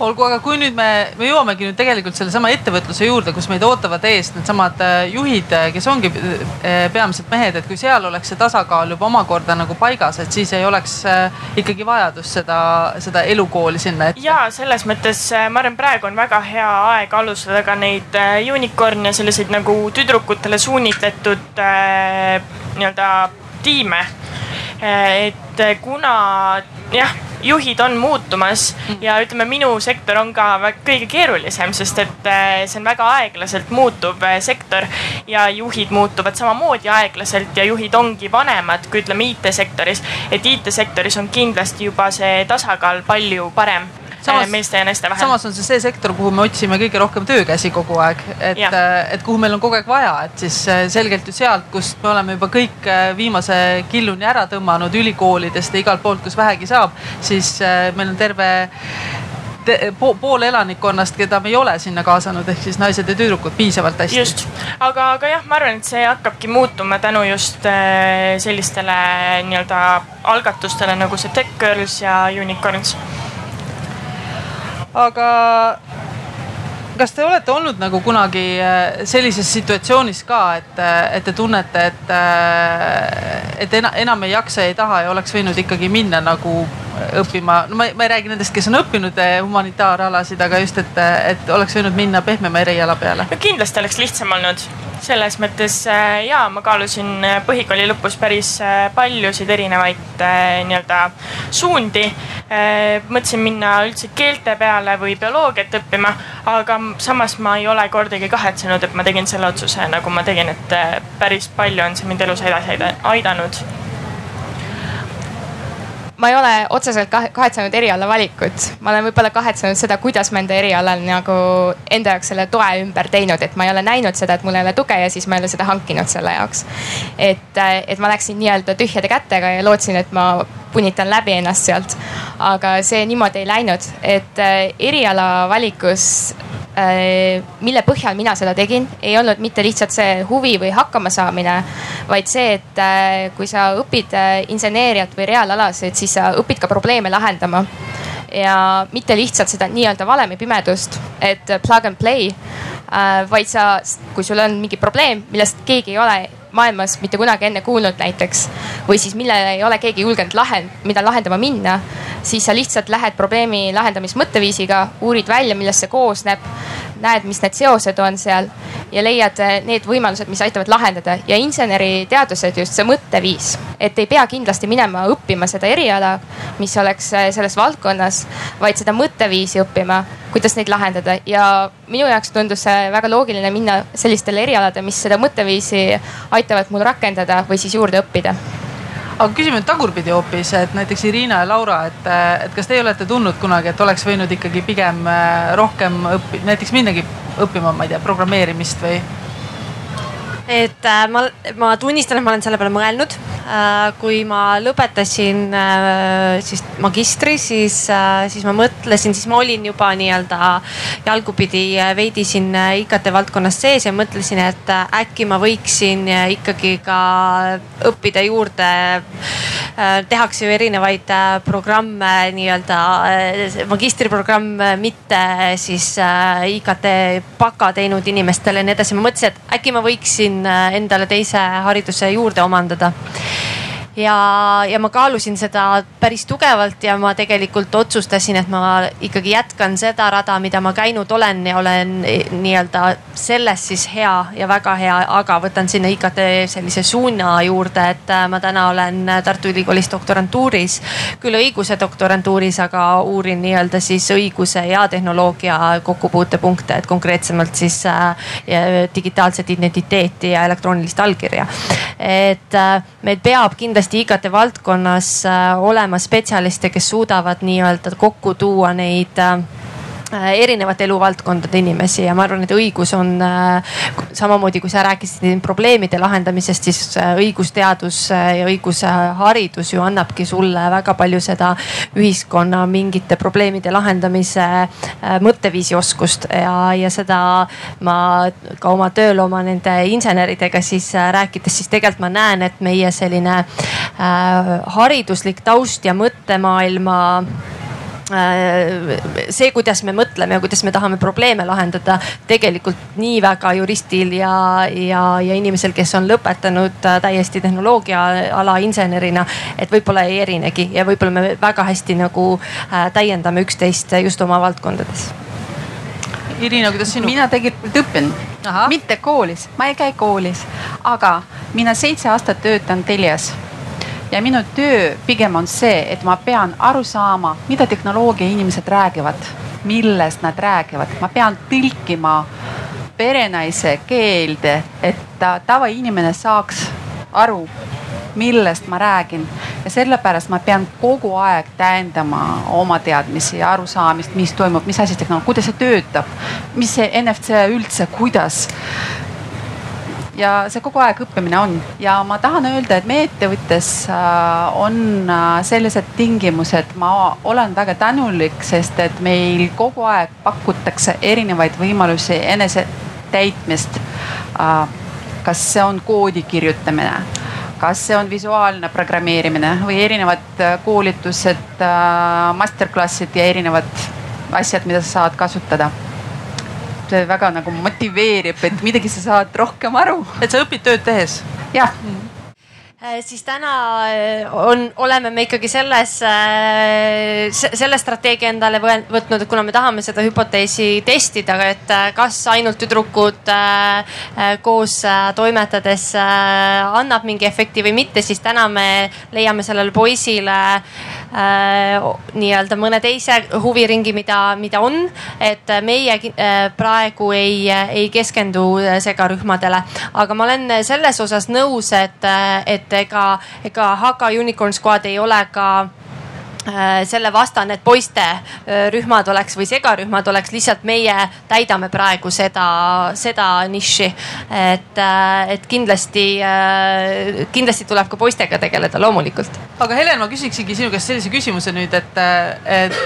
olgu, aga kui nüüd me, me jõuamegi nüüd tegelikult sellesama ettevõtluse juurde, kus meid ootavad ees needsamad äh, juhid, äh, kes ongi äh, peamiselt mehed, et kui seal oleks see tasakaal juba omakorda nagu paigas, et siis ei oleks ikkagi vajadust seda, seda elukooli sinna ette. ja selles mõttes ma arvan, praegu on väga hea aeg alustada ka neid unicorn'e, selliseid nagu tüdrukutele suunitletud nii-öelda tiime. et kuna jah juhid on muutumas ja ütleme, minu sektor on ka kõige keerulisem, sest et äh, see on väga aeglaselt muutuv sektor ja juhid muutuvad samamoodi aeglaselt ja juhid ongi vanemad kui ütleme IT-sektoris. et IT-sektoris on kindlasti juba see tasakaal palju parem samas, meeste ja naiste vahel. samas on see see sektor, kuhu me otsime kõige rohkem töökäsi kogu aeg, et, äh, et kuhu meil on kogu aeg vaja, et siis äh, selgelt ju sealt, kust me oleme juba kõik äh, viimase killuni ära tõmmanud ülikoolidest ja igalt poolt, kus vähegi saab, siis meil on terve po pool elanikkonnast, keda me ei ole sinna kaasanud, ehk siis naised ja tüdrukud piisavalt hästi. just, aga, aga jah, ma arvan, et see hakkabki muutuma tänu just sellistele nii-öelda algatustele nagu see Tech Girls ja Unicorns aga kas te olete olnud nagu kunagi äh, sellises situatsioonis ka, et, äh, et te tunnete, et, äh, et enam ei jaksa, ei taha ja oleks võinud ikkagi minna nagu õppima, no ma, ma ei räägi nendest, kes on õppinud humanitaaralasid, aga just, et, et oleks võinud minna pehmema eriala peale? no kindlasti oleks lihtsam olnud selles mõttes ja ma kaalusin põhikooli lõpus päris paljusid erinevaid nii-öelda suundi. mõtlesin minna üldse keelte peale või bioloogiat õppima, aga samas ma ei ole kordagi kahetsenud, et ma tegin selle otsuse, nagu ma tegin, et päris palju on see mind elus edasi aidanud ma ei ole otseselt kahetsenud eriala valikut, ma olen võib-olla kahetsenud seda, kuidas ma enda erialal nagu enda jaoks selle toe ümber teinud, et ma ei ole näinud seda, et mul ei ole tuge ja siis ma ei ole seda hankinud selle jaoks. et, et ma läksin nii-öelda tühjade kätega ja lootsin, et ma punitan läbi ennast sealt. aga see niimoodi ei läinud, et äh, eriala valikus Äh, mille põhjal mina seda tegin, ei olnud mitte lihtsalt see huvi või hakkamasaamine, vaid see, et äh, kui sa õpid äh, inseneeriat või reaalalasid, siis sa õpid ka probleeme lahendama. Ja mitte lihtsalt seda nii-öelda valemipimedust, et plug and play, vaid sa, kui sul on mingi probleem, millest keegi ei ole maailmas mitte kunagi enne kuulnud näiteks. Või siis millele ei ole keegi julgenud lahend-, mida lahendama minna, siis sa lihtsalt lähed probleemi lahendamismõtteviisiga, uurid välja, millest see koosneb, näed, mis need seosed on seal ja leiad eh, need võimalused, mis aitavad lahendada. Ja inseneriteadused just see mõtteviis, et ei pea kindlasti minema õppima seda eriala, mis oleks eh, selles valdkonnas, vaid seda mõtteviisi õppima, kuidas neid lahendada. Ja minu jaoks tundus see väga loogiline minna sellistele erialadele, mis seda mõtteviisi aitavad mul rakendada või siis juurde õppida aga küsime tagurpidi hoopis, et näiteks Irina ja Laura, et, et kas teie olete tundnud kunagi, et oleks võinud ikkagi pigem äh, rohkem õppida, näiteks minnagi õppima, ma ei tea, programmeerimist või? Et äh, ma, ma tunnistan, et ma olen selle peale mõelnud äh,. kui ma lõpetasin äh, siis magistri, siis äh,, siis ma mõtlesin, siis ma olin juba nii-öelda jalgupidi äh, veidi siin äh, IKT valdkonnas sees ja mõtlesin, et äh, äkki ma võiksin ikkagi ka õppida juurde äh,. tehakse ju erinevaid äh, programme nii-öelda äh, magistriprogramm, mitte siis äh, IKT baka teinud inimestele ja nii edasi. ma mõtlesin, et äkki ma võiksin endale teise hariduse juurde omandada ja, ja ma kaalusin seda päris tugevalt ja ma tegelikult otsustasin, et ma ikkagi jätkan seda rada, mida ma käinud olen ja olen nii-öelda selles siis hea ja väga hea, aga võtan sinna IKT sellise suuna juurde, et äh, ma täna olen Tartu Ülikoolis doktorantuuris, küll õiguse doktorantuuris, aga uurin nii-öelda siis õiguse ja tehnoloogia kokkupuutepunkte, et konkreetsemalt siis äh, digitaalset identiteeti ja elektroonilist allkirja. et äh, meil peab kindlasti kindlasti IKT valdkonnas äh, olema spetsialiste, kes suudavad nii-öelda kokku tuua neid äh, erinevate eluvaldkondade inimesi ja ma arvan, et õigus on äh, samamoodi, kui sa rääkisid probleemide lahendamisest, siis äh, õigusteadus ja õigusharidus ju annabki sulle väga palju seda ühiskonna mingite probleemide lahendamise mõtteviisi oskust. Ja, ja seda ma ka oma tööl oma nende inseneridega siis rääkides, siis tegelikult ma näen, et meie selline äh, hariduslik taust ja mõttemaailma Äh, see, kuidas me mõtleme ja kuidas me tahame probleeme lahendada, tegelikult nii väga juristil ja, ja, ja inimesel, kes on lõpetanud äh, täiesti tehnoloogia ala insenerina, et võib-olla ei erinegi ja võib-olla me väga hästi nagu äh, täiendame üksteist just oma valdkondades. Irina, kuidas sinu? mina tegelikult õpin, mitte koolis, ma ei käi koolis, aga mina seitse aastat töötan Telias ja minu töö pigem on see, et ma pean aru saama, mida tehnoloogia inimesed räägivad, millest nad räägivad, ma pean tõlkima perenaise keelde, et tavainimene saaks aru, millest ma räägin. ja sellepärast ma pean kogu aeg täiendama oma teadmisi ja arusaamist, mis toimub, mis asi tehnoloogia, kuidas see töötab, mis see NFC üldse, kuidas ja see kogu aeg õppimine on. Ja ma tahan öelda, et meie ettevõttes äh, on äh, sellised tingimused, ma olen väga tänulik, sest et meil kogu aeg pakutakse erinevaid võimalusi enese täitmist. Äh, kas see on koodi kirjutamine, kas see on visuaalne programmeerimine? Või erinevad koolitused, masterclass'id ja erinevad asjad, mida sa saad kasutada see väga nagu motiveerib, et midagi sa saad rohkem aru. et sa õpid tööd tehes? jah Äh, siis täna äh, on, oleme me ikkagi selles, äh, selle strateegia endale võtnud, et kuna me tahame seda hüpoteesi testida, et kas ainult tüdrukud koos toimetades annab mingi efekti või mitte, siis täna me leiame sellele poisile nii-öelda mõne teise huviringi, mida, mida on. et meie praegu ei, ei keskendu segarühmadele, aga ma olen selles osas nõus, et, et ega, ega Haka Unicorn Squad ei ole ka Äh, selle vastane, et poiste äh, rühmad oleks või segarühmad oleks, lihtsalt meie täidame praegu seda, seda nišši. et, äh, et kindlasti, kindlasti tuleb ka poistega tegeleda, loomulikult. aga Helen, ma küsiksingi sinu käest sellise küsimuse nüüd, et, et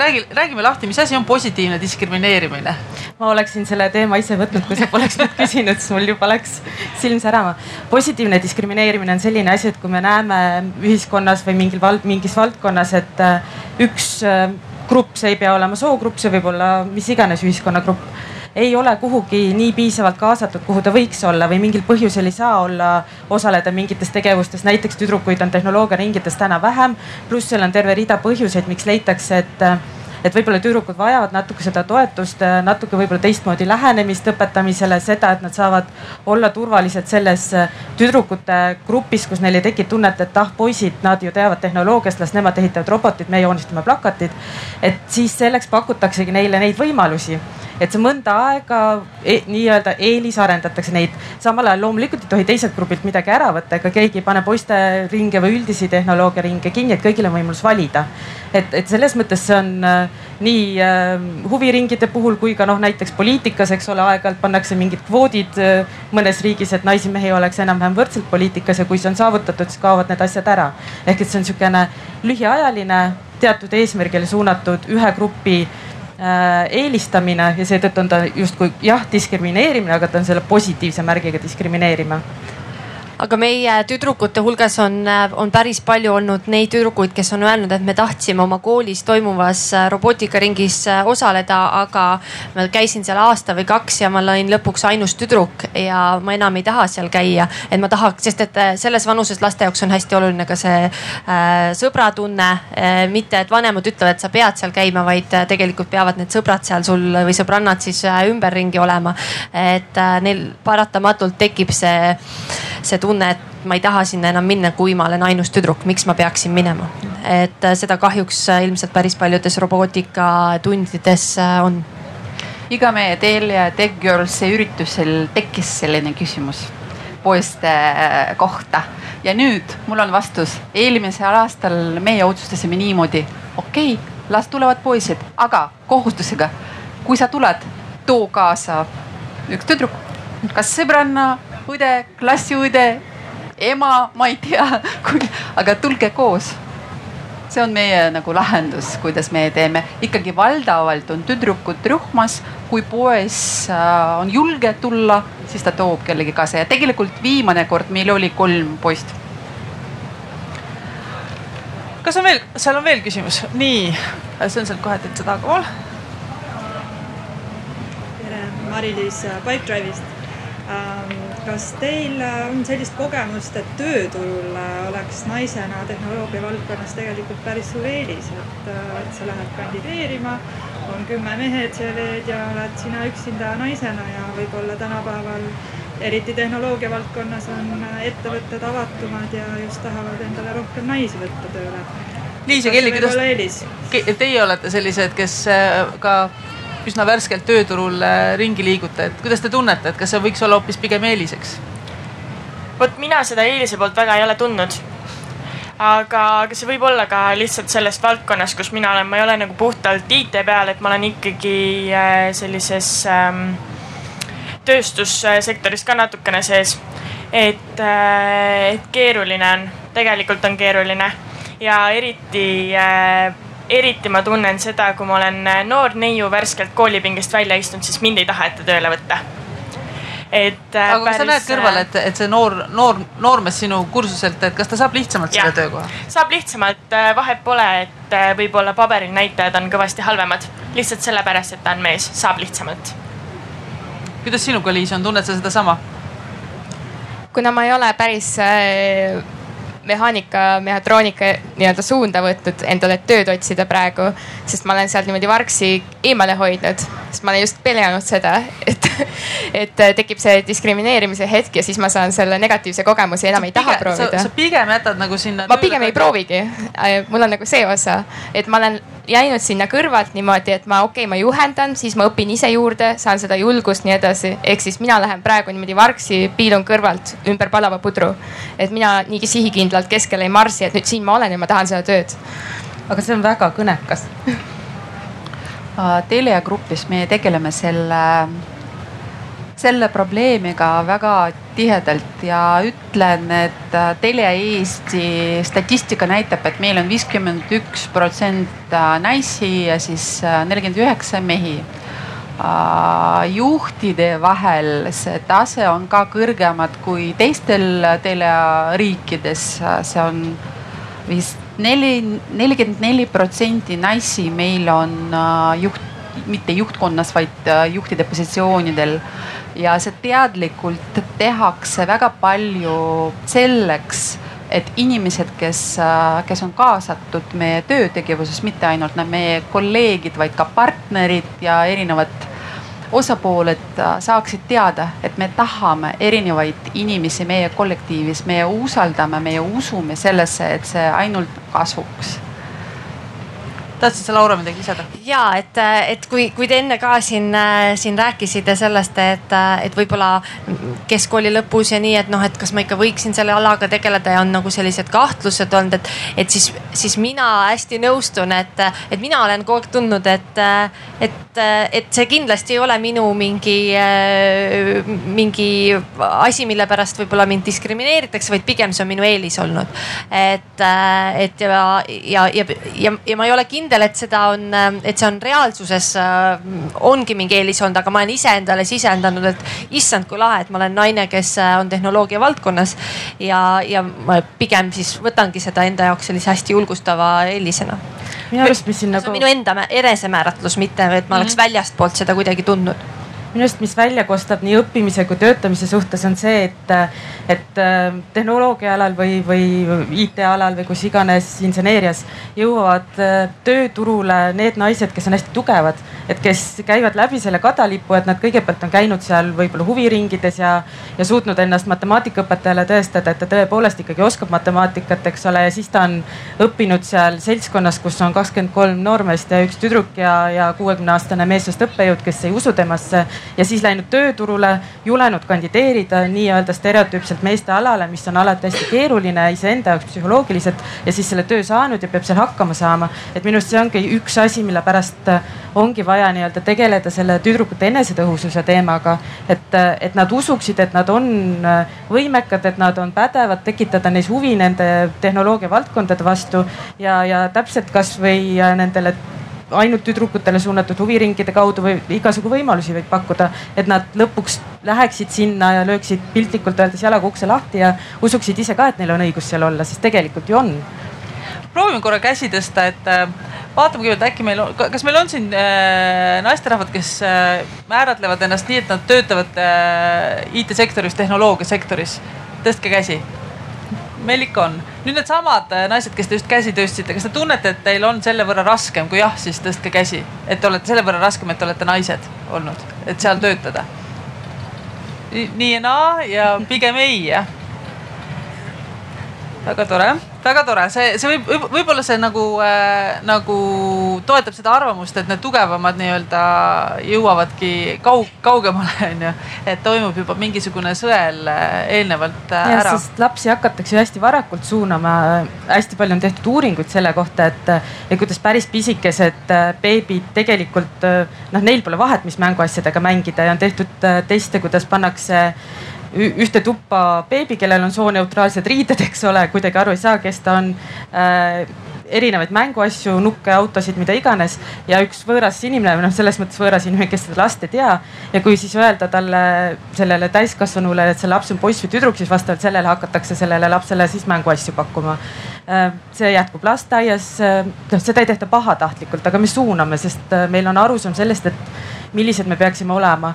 räägi, räägime lahti, mis asi on positiivne diskrimineerimine? ma oleksin selle teema ise võtnud, kui sa poleks nüüd küsinud, siis mul juba läks silm särama. positiivne diskrimineerimine on selline asi, et kui me näeme ühiskonnas või mingil vald, mingis valdkonnas, et äh, üks äh, grupp, see ei pea olema soogrupp, see võib olla mis iganes ühiskonnagrupp, ei ole kuhugi nii piisavalt kaasatud, kuhu ta võiks olla või mingil põhjusel ei saa olla, osaleda mingites tegevustes, näiteks tüdrukuid on tehnoloogiaringides täna vähem. pluss seal on terve rida põhjuseid, miks leitakse, et äh, et võib-olla tüdrukud vajavad natuke seda toetust, äh, natuke võib-olla teistmoodi lähenemist õpetamisele, seda, et nad saavad olla turvalised selles äh, tüdrukute grupis, kus neil ei teki tunnet, et ah poisid, nad ju teavad tehnoloogiast, las nemad ehitavad robotid, me joonistame plakatid. et siis selleks pakutaksegi neile neid võimalusi et see mõnda aega e, nii-öelda eelisarendatakse neid. samal ajal loomulikult ei tohi teiselt grupilt midagi ära võtta, ega keegi ei pane poiste ringe või üldisi tehnoloogiaringe kinni, et kõigil on võimalus valida. et, et selles mõttes see on äh, nii äh, huviringide puhul kui ka noh, näiteks poliitikas, eks ole, aeg-ajalt pannakse mingid kvoodid äh, mõnes riigis, et naisi-mehi oleks enam-vähem võrdselt poliitikas ja kui see on saavutatud, siis kaovad need asjad ära. ehk et see on niisugune lühiajaline teatud eesmärgile suunatud ühe grupi Äh, eelistamine ja seetõttu on ta justkui jah, diskrimineerimine, aga ta on selle positiivse märgiga diskrimineerimine aga meie tüdrukute hulgas on, on päris palju olnud neid tüdrukuid, kes on öelnud, et me tahtsime oma koolis toimuvas äh, robootikaringis äh, osaleda, aga ma käisin seal aasta või kaks ja ma olin lõpuks ainus tüdruk ja ma enam ei taha seal käia. et ma tahaks, sest et äh, selles vanuses laste jaoks on hästi oluline ka see äh, sõbratunne äh,. mitte, et vanemad ütlevad, et sa pead seal käima, vaid äh, tegelikult peavad need sõbrad seal sul või sõbrannad siis äh, ümberringi olema. et äh, neil paratamatult tekib see, see tunne, et ma ei taha sinna enam minna, kui ma olen ainus tüdruk, miks ma peaksin minema. et äh, seda kahjuks äh, ilmselt päris paljudes robootikatundides äh, on. iga meie Telia Tech Girls'i üritusel tekkis selline küsimus poiste kohta ja nüüd mul on vastus. eelmisel aastal meie otsustasime niimoodi, okei okay,, las tulevad poisid, aga kohustusega. kui sa tuled, too kaasa üks tüdruk, kas sõbranna, õde, klassiõde, ema, ma ei tea, aga tulge koos see on meie nagu lahendus, kuidas me teeme, ikkagi valdavalt on tüdrukud rühmas, kui poes äh, on julge tulla, siis ta toob kellegi kaasa ja tegelikult viimane kord meil oli kolm poist. kas on veel, seal on veel küsimus? nii, see on seal kohe täitsa tagapool. tere, Mari-Liis Pipedrive'ist ähm, kas teil äh, on sellist kogemust, et tööturul äh, oleks naisena tehnoloogia valdkonnas tegelikult päris suur eelis, et, äh, et sa lähed kandideerima, on kümme mehe CV-d ja oled sina üksinda naisena ja võib-olla tänapäeval eriti tehnoloogia valdkonnas on ettevõtted avatumad ja just tahavad endale rohkem naisi võtta tööle. Liis ja Kelly, kuidas teie olete sellised, kes ka üsna värskelt tööturul äh, ringi liigute, et kuidas te tunnete, et kas see võiks olla hoopis pigem eeliseks? vot mina seda eelise poolt väga ei ole tundnud. aga, aga see võib olla ka lihtsalt sellest valdkonnas, kus mina olen, ma ei ole nagu puhtalt IT peal, et ma olen ikkagi äh, sellises ähm, tööstussektoris ka natukene sees. et, äh, et keeruline on, tegelikult on keeruline ja eriti äh, eriti ma tunnen seda, kui ma olen äh, noor neiu värskelt koolipingist välja istunud, siis mind ei taheta tööle võtta. et äh,. aga kas sa näed kõrval, et, et see noor, noor, noormees sinu kursuselt, et kas ta saab lihtsamalt ja, selle töökoha? saab lihtsamalt, äh, vahet pole, et äh, võib-olla paberil näitajad on kõvasti halvemad. lihtsalt sellepärast, et ta on mees, saab lihtsamalt. kuidas sinuga, Liis, on, tunned sa sedasama? kuna ma ei ole päris äh, mehaanika, mehhatroonika nii-öelda suunda võtnud endale tööd otsida praegu, sest ma olen sealt niimoodi vargsi eemale hoidnud, sest ma olen just pelganud seda, et, et tekib see diskrimineerimise hetk ja siis ma saan selle negatiivse kogemuse enam ei taha proovida. sa pigem jätad nagu sinna. ma pigem ei proovigi, mul on nagu see osa, et ma olen jäinud sinna kõrvalt niimoodi, et ma okei okay,, ma juhendan, siis ma õpin ise juurde, saan seda julgust, nii edasi. ehk siis mina lähen praegu niimoodi vargsi, piilun kõrvalt ümber palava pudru. et mina nii sihikindlalt keskele ei marsi, et nüüd siin ma olen ja ma tahan seda tööd. aga see on väga kõnekas Telia grupis me tegeleme selle selle probleemiga väga tihedalt ja ütlen, et äh, Telia Eesti statistika näitab, et meil on viiskümmend üks protsent äh, naisi ja siis äh, nelikümmend üheksa mehi. Juhtide vahel see tase on ka kõrgemad kui teistel Telia riikides, see on vist neli, nelikümmend neli protsenti naisi meil on juht, mitte juhtkonnas, vaid juhtide positsioonidel. Ja see teadlikult tehakse väga palju selleks, et inimesed, kes, kes on kaasatud meie töötegevuses, mitte ainult meie kolleegid, vaid ka partnerid ja erinevad osapooled saaksid teada, et me tahame erinevaid inimesi meie kollektiivis, me usaldame, me usume sellesse, et see ainult kasuks tahtsid sa, Laura, midagi lisada? ja et, et kui, kui te enne ka siin, siin rääkisite sellest, et, et võib-olla keskkooli lõpus ja nii, et noh, et kas ma ikka võiksin selle alaga tegeleda ja on nagu sellised kahtlused olnud, et, et siis, siis mina hästi nõustun, et, et mina olen kogu aeg tundnud, et, et, et see kindlasti ei ole minu mingi, mingi asi, mille pärast võib-olla mind diskrimineeritakse, vaid pigem see on minu eelis olnud. et, et ja, ja, ja, ja, ja ma ei ole kindel et seda on, et see on reaalsuses äh, ongi mingi eelis olnud, aga ma olen iseendale sisendanud, et issand, kui lahe, et ma olen naine, kes äh, on tehnoloogia valdkonnas. ja, ja ma pigem siis võtangi seda enda jaoks sellise hästi julgustava eelisena. Minu arust, mis siin nagu. minu enda enesemääratlus, mitte et ma oleks mm -hmm. väljastpoolt seda kuidagi tundnud minu arust, mis välja kostab nii õppimise kui töötamise suhtes, on see, et, et äh, tehnoloogia alal või, või IT alal või kus iganes inseneerias jõuavad äh, tööturule need naised, kes on hästi tugevad. et kes käivad läbi selle kadalipu, et nad kõigepealt on käinud seal võib-olla huviringides ja, ja suutnud ennast matemaatikaõpetajale tõestada, et ta tõepoolest ikkagi oskab matemaatikat, eks ole, ja siis ta on õppinud seal seltskonnas, kus on kakskümmend kolm noormeest ja üks tüdruk ja, ja kuuekümne aastane meessoost õppejõud, kes ei usu temasse ja siis läinud tööturule, julenud kandideerida nii-öelda stereotüüpselt meeste alale, mis on alati hästi keeruline iseenda jaoks psühholoogiliselt ja siis selle töö saanud ja peab seal hakkama saama. et minu arust see ongi üks asi, mille pärast ongi vaja nii-öelda tegeleda selle tüdrukute enesetõhususe teemaga. et, et nad usuksid, et nad on võimekad, et nad on pädevad, tekitada neis huvi nende tehnoloogia valdkondade vastu ja, ja täpselt kasvõi nendele ainult tüdrukutele suunatud huviringide kaudu või igasugu võimalusi võib pakkuda, et nad lõpuks läheksid sinna ja lööksid piltlikult öeldes jalaga ukse lahti ja usuksid ise ka, et neil on õigus seal olla, sest tegelikult ju on. proovime korra käsi tõsta, et äh, vaatame kõigepealt äkki meil kas meil on siin äh, naisterahvad, kes äh, määratlevad ennast nii, et nad töötavad äh, IT-sektoris, tehnoloogiasektoris. tõstke käsi meil ikka on. nüüd needsamad äh, naised, kes te just käsi tõstsite, kas te tunnete, et teil on selle võrra raskem, kui jah, siis tõstke käsi, et te olete selle võrra raskem, et te olete naised olnud, et seal töötada? nii ja naa ja pigem ei jah väga tore, väga tore, see, see võib, võib-olla see nagu äh,, nagu toetab seda arvamust, et need tugevamad nii-öelda jõuavadki kaug-, kaugemale onju. et toimub juba mingisugune sõel äh, eelnevalt äh, ära. lapsi hakatakse ju hästi varakult suunama. hästi palju on tehtud uuringuid selle kohta, et, et kuidas päris pisikesed äh, beebid tegelikult noh, neil pole vahet, mis mänguasjadega mängida ja on tehtud teste, kuidas pannakse ühte tuppa beebi, kellel on sooneutraalsed riided, eks ole, kuidagi aru ei saa, kes ta on äh, erinevaid mänguasju, nukke, autosid, mida iganes ja üks võõras inimene, noh, selles mõttes võõras inimene, kes seda last ei tea. ja kui siis öelda talle, sellele täiskasvanule, et see laps on poiss või tüdruk, siis vastavalt sellele hakatakse sellele lapsele siis mänguasju pakkuma. Äh, see jätkub lasteaias, äh, noh, seda ei tehta pahatahtlikult, aga me suuname, sest äh, meil on arusaam sellest, et millised me peaksime olema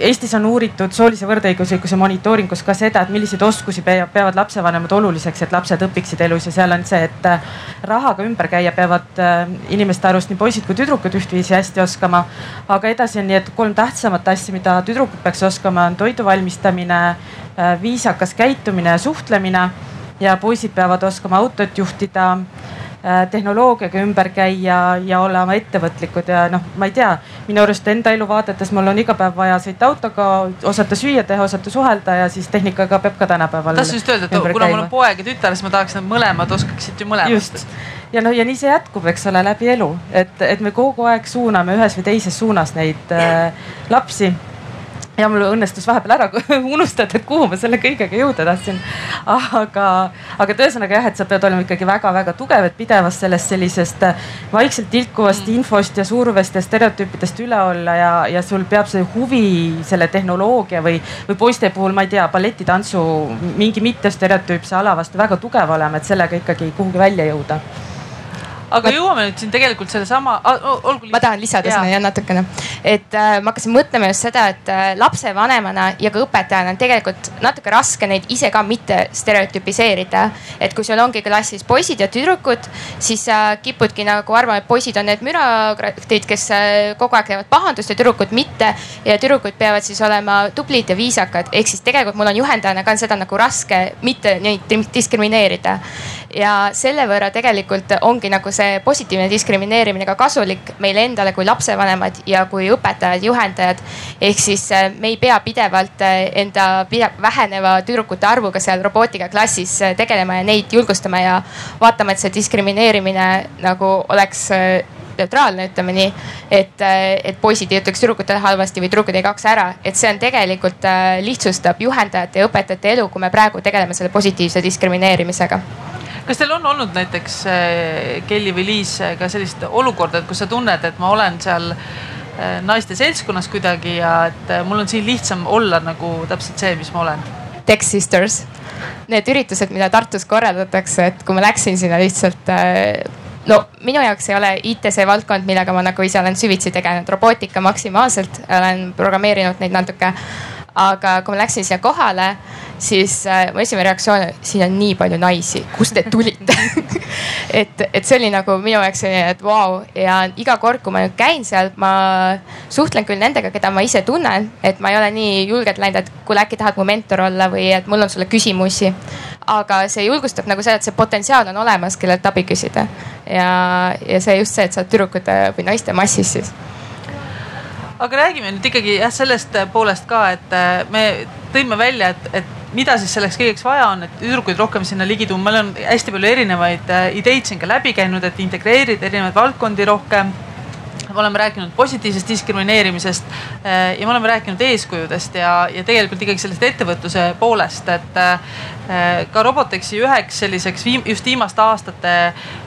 Eestis on uuritud soolise võrdõiguslikkuse monitooringus ka seda, et milliseid oskusi peavad lapsevanemad oluliseks, et lapsed õpiksid elus. Ja seal on see, et äh, rahaga ümber käia peavad äh, inimeste arust nii poisid kui tüdrukud ühtviisi hästi oskama. aga edasi on nii, et kolm tähtsamat asja, mida tüdrukud peaks oskama, on toidu valmistamine, viisakas käitumine ja suhtlemine. Ja poisid peavad oskama autot juhtida. Äh, tehnoloogiaga ümber käia ja olema ettevõtlikud ja noh, ma ei tea, minu arust enda elu vaadates mul on iga päev vaja sõita autoga, osata süüa teha, osata suhelda ja siis tehnikaga peab ka tänapäeval. tahtsin just öelda, et kuna mul on poeg ja tütar, siis ma tahaks, et nad mõlemad oskaksid ju mõlemast. ja noh, ja nii see jätkub, eks ole, läbi elu, et, et me kogu aeg suuname ühes või teises suunas neid äh, lapsi ja mul õnnestus vahepeal ära unustada, et kuhu ma selle kõigega jõuda tahtsin. aga, aga et ühesõnaga jah, et sa pead olema ikkagi väga-väga tugev, et pidevast sellest sellisest vaikselt tilkuvast mm. infost ja survest ja stereotüüpidest üle olla ja, ja sul peab see huvi selle tehnoloogia või, või poiste puhul, ma ei tea, balletitantsu mingi mittestereotüüpse ala vastu väga tugev olema, et sellega ikkagi kuhugi välja jõuda aga jõuame nüüd siin tegelikult sellesama, olgu. ma tahan lisada sinna jah natukene, et äh, ma hakkasin mõtlema just seda, et äh, lapsevanemana ja ka õpetajana on tegelikult natuke raske neid ise ka mitte stereotüpiseerida. et kui sul ongi klassis poisid ja tüdrukud, siis sa äh, kipudki nagu arvama, et poisid on need mürakratid, kes äh, kogu aeg teevad pahandust ja tüdrukud mitte. ja tüdrukud peavad siis olema tublid ja viisakad, ehk siis tegelikult mul on juhendajana ka seda nagu raske mitte neid diskrimineerida. Ja selle võrra tegelikult ongi nagu see positiivne diskrimineerimine ka kasulik meile endale kui lapsevanemad ja kui õpetajad, juhendajad. ehk siis äh, me ei pea pidevalt äh, enda väheneva tüdrukute arvuga seal robootikaklassis äh, tegelema ja neid julgustama ja vaatama, et see diskrimineerimine nagu oleks neutraalne, ütleme nii. et, et poisid ei ütleks tüdrukutele halvasti või tüdrukud ei kaoks ära, et see on tegelikult lihtsustab juhendajate ja õpetajate elu, kui me praegu tegeleme selle positiivse diskrimineerimisega kas teil on olnud näiteks äh, Kelly või Liis äh, ka sellist olukorda, et kus sa tunned, et ma olen seal äh, naiste seltskonnas kuidagi ja et mul on siin lihtsam olla nagu täpselt see, mis ma olen? Tech Sisters, need üritused, mida Tartus korraldatakse, et kui ma läksin sinna lihtsalt no minu jaoks ei ole IT see valdkond, millega ma nagu ise olen süvitsi tegelenud, robootika maksimaalselt, olen programmeerinud neid natuke. Aga kui ma läksin siia kohale siis äh, mu esimene reaktsioon, siin on nii palju naisi, kust te tulite et, et see oli nagu minu jaoks selline, et vau wow. ja iga kord, kui ma nüüd käin seal, ma suhtlen küll nendega, keda ma ise tunnen, et ma ei ole nii julgelt läinud, et kuule, äkki tahad mu mentor olla või et mul on sulle küsimusi. aga see julgustab nagu seda, et see potentsiaal on olemas, kellelt abi küsida ja, ja see just see, et sa oled tüdrukute või naiste massis siis aga räägime nüüd ikkagi jah, sellest poolest ka, et äh, me tõime välja, et, et mida siis selleks kõigeks vaja on, et tüdrukuid rohkem sinna ligi tuua, meil on hästi palju erinevaid äh, ideid siin ka läbi käinud, et integreerida erinevaid valdkondi rohkem me oleme rääkinud positiivsest diskrimineerimisest eh, ja me oleme rääkinud eeskujudest ja, ja tegelikult ikkagi sellest ettevõtluse poolest, et eh, ka Robotexi üheks selliseks viim, just viimaste aastate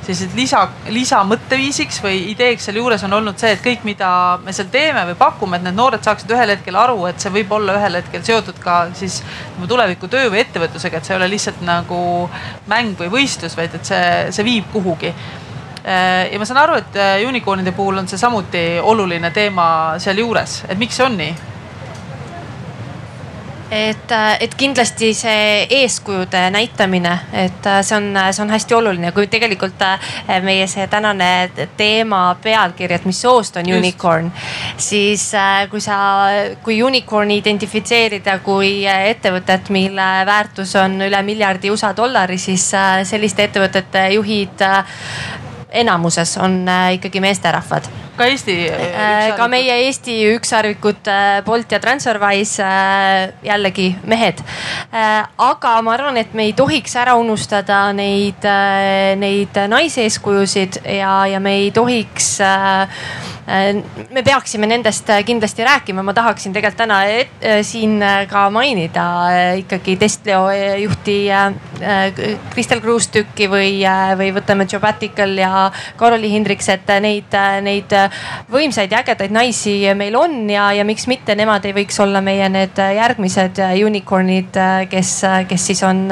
sellised lisa, lisamõtteviisiks või ideeks sealjuures on olnud see, et kõik, mida me seal teeme või pakume, et need noored saaksid ühel hetkel aru, et see võib olla ühel hetkel seotud ka siis nagu tuleviku töö või ettevõtlusega, et see ei ole lihtsalt nagu mäng või võistlus, vaid et see, see viib kuhugi ja ma saan aru, et äh, unicorn'ide puhul on see samuti oluline teema sealjuures, et miks see on nii? et, äh, et kindlasti see eeskujude näitamine, et see on, see on hästi oluline, kui tegelikult meie see tänane teema pealkiri, et mis soost on Just. unicorn, siis kui sa, kui unicorn'i identifitseerida kui ettevõtet, mille väärtus on üle miljardi USA dollari, siis selliste ettevõtete juhid enamuses on äh, ikkagi meesterahvad ka Eesti äh,? ka meie Eesti ükssarvikud äh, Bolt ja Transferwise äh, jällegi mehed äh,. aga ma arvan, et me ei tohiks ära unustada neid äh,, neid naiseeskujusid ja, ja me ei tohiks äh, Äh, me peaksime nendest äh, kindlasti rääkima, ma tahaksin tegelikult täna et, äh, siin ka mainida ikkagi Testleo juhti Kristel Kruustükki või, või võtame Jobatical ja Karoli Hindriks, et neid, neid võimsaid ja ägedaid naisi meil on ja, ja miks mitte, nemad ei võiks olla meie need järgmised unicorn'id, kes, kes siis on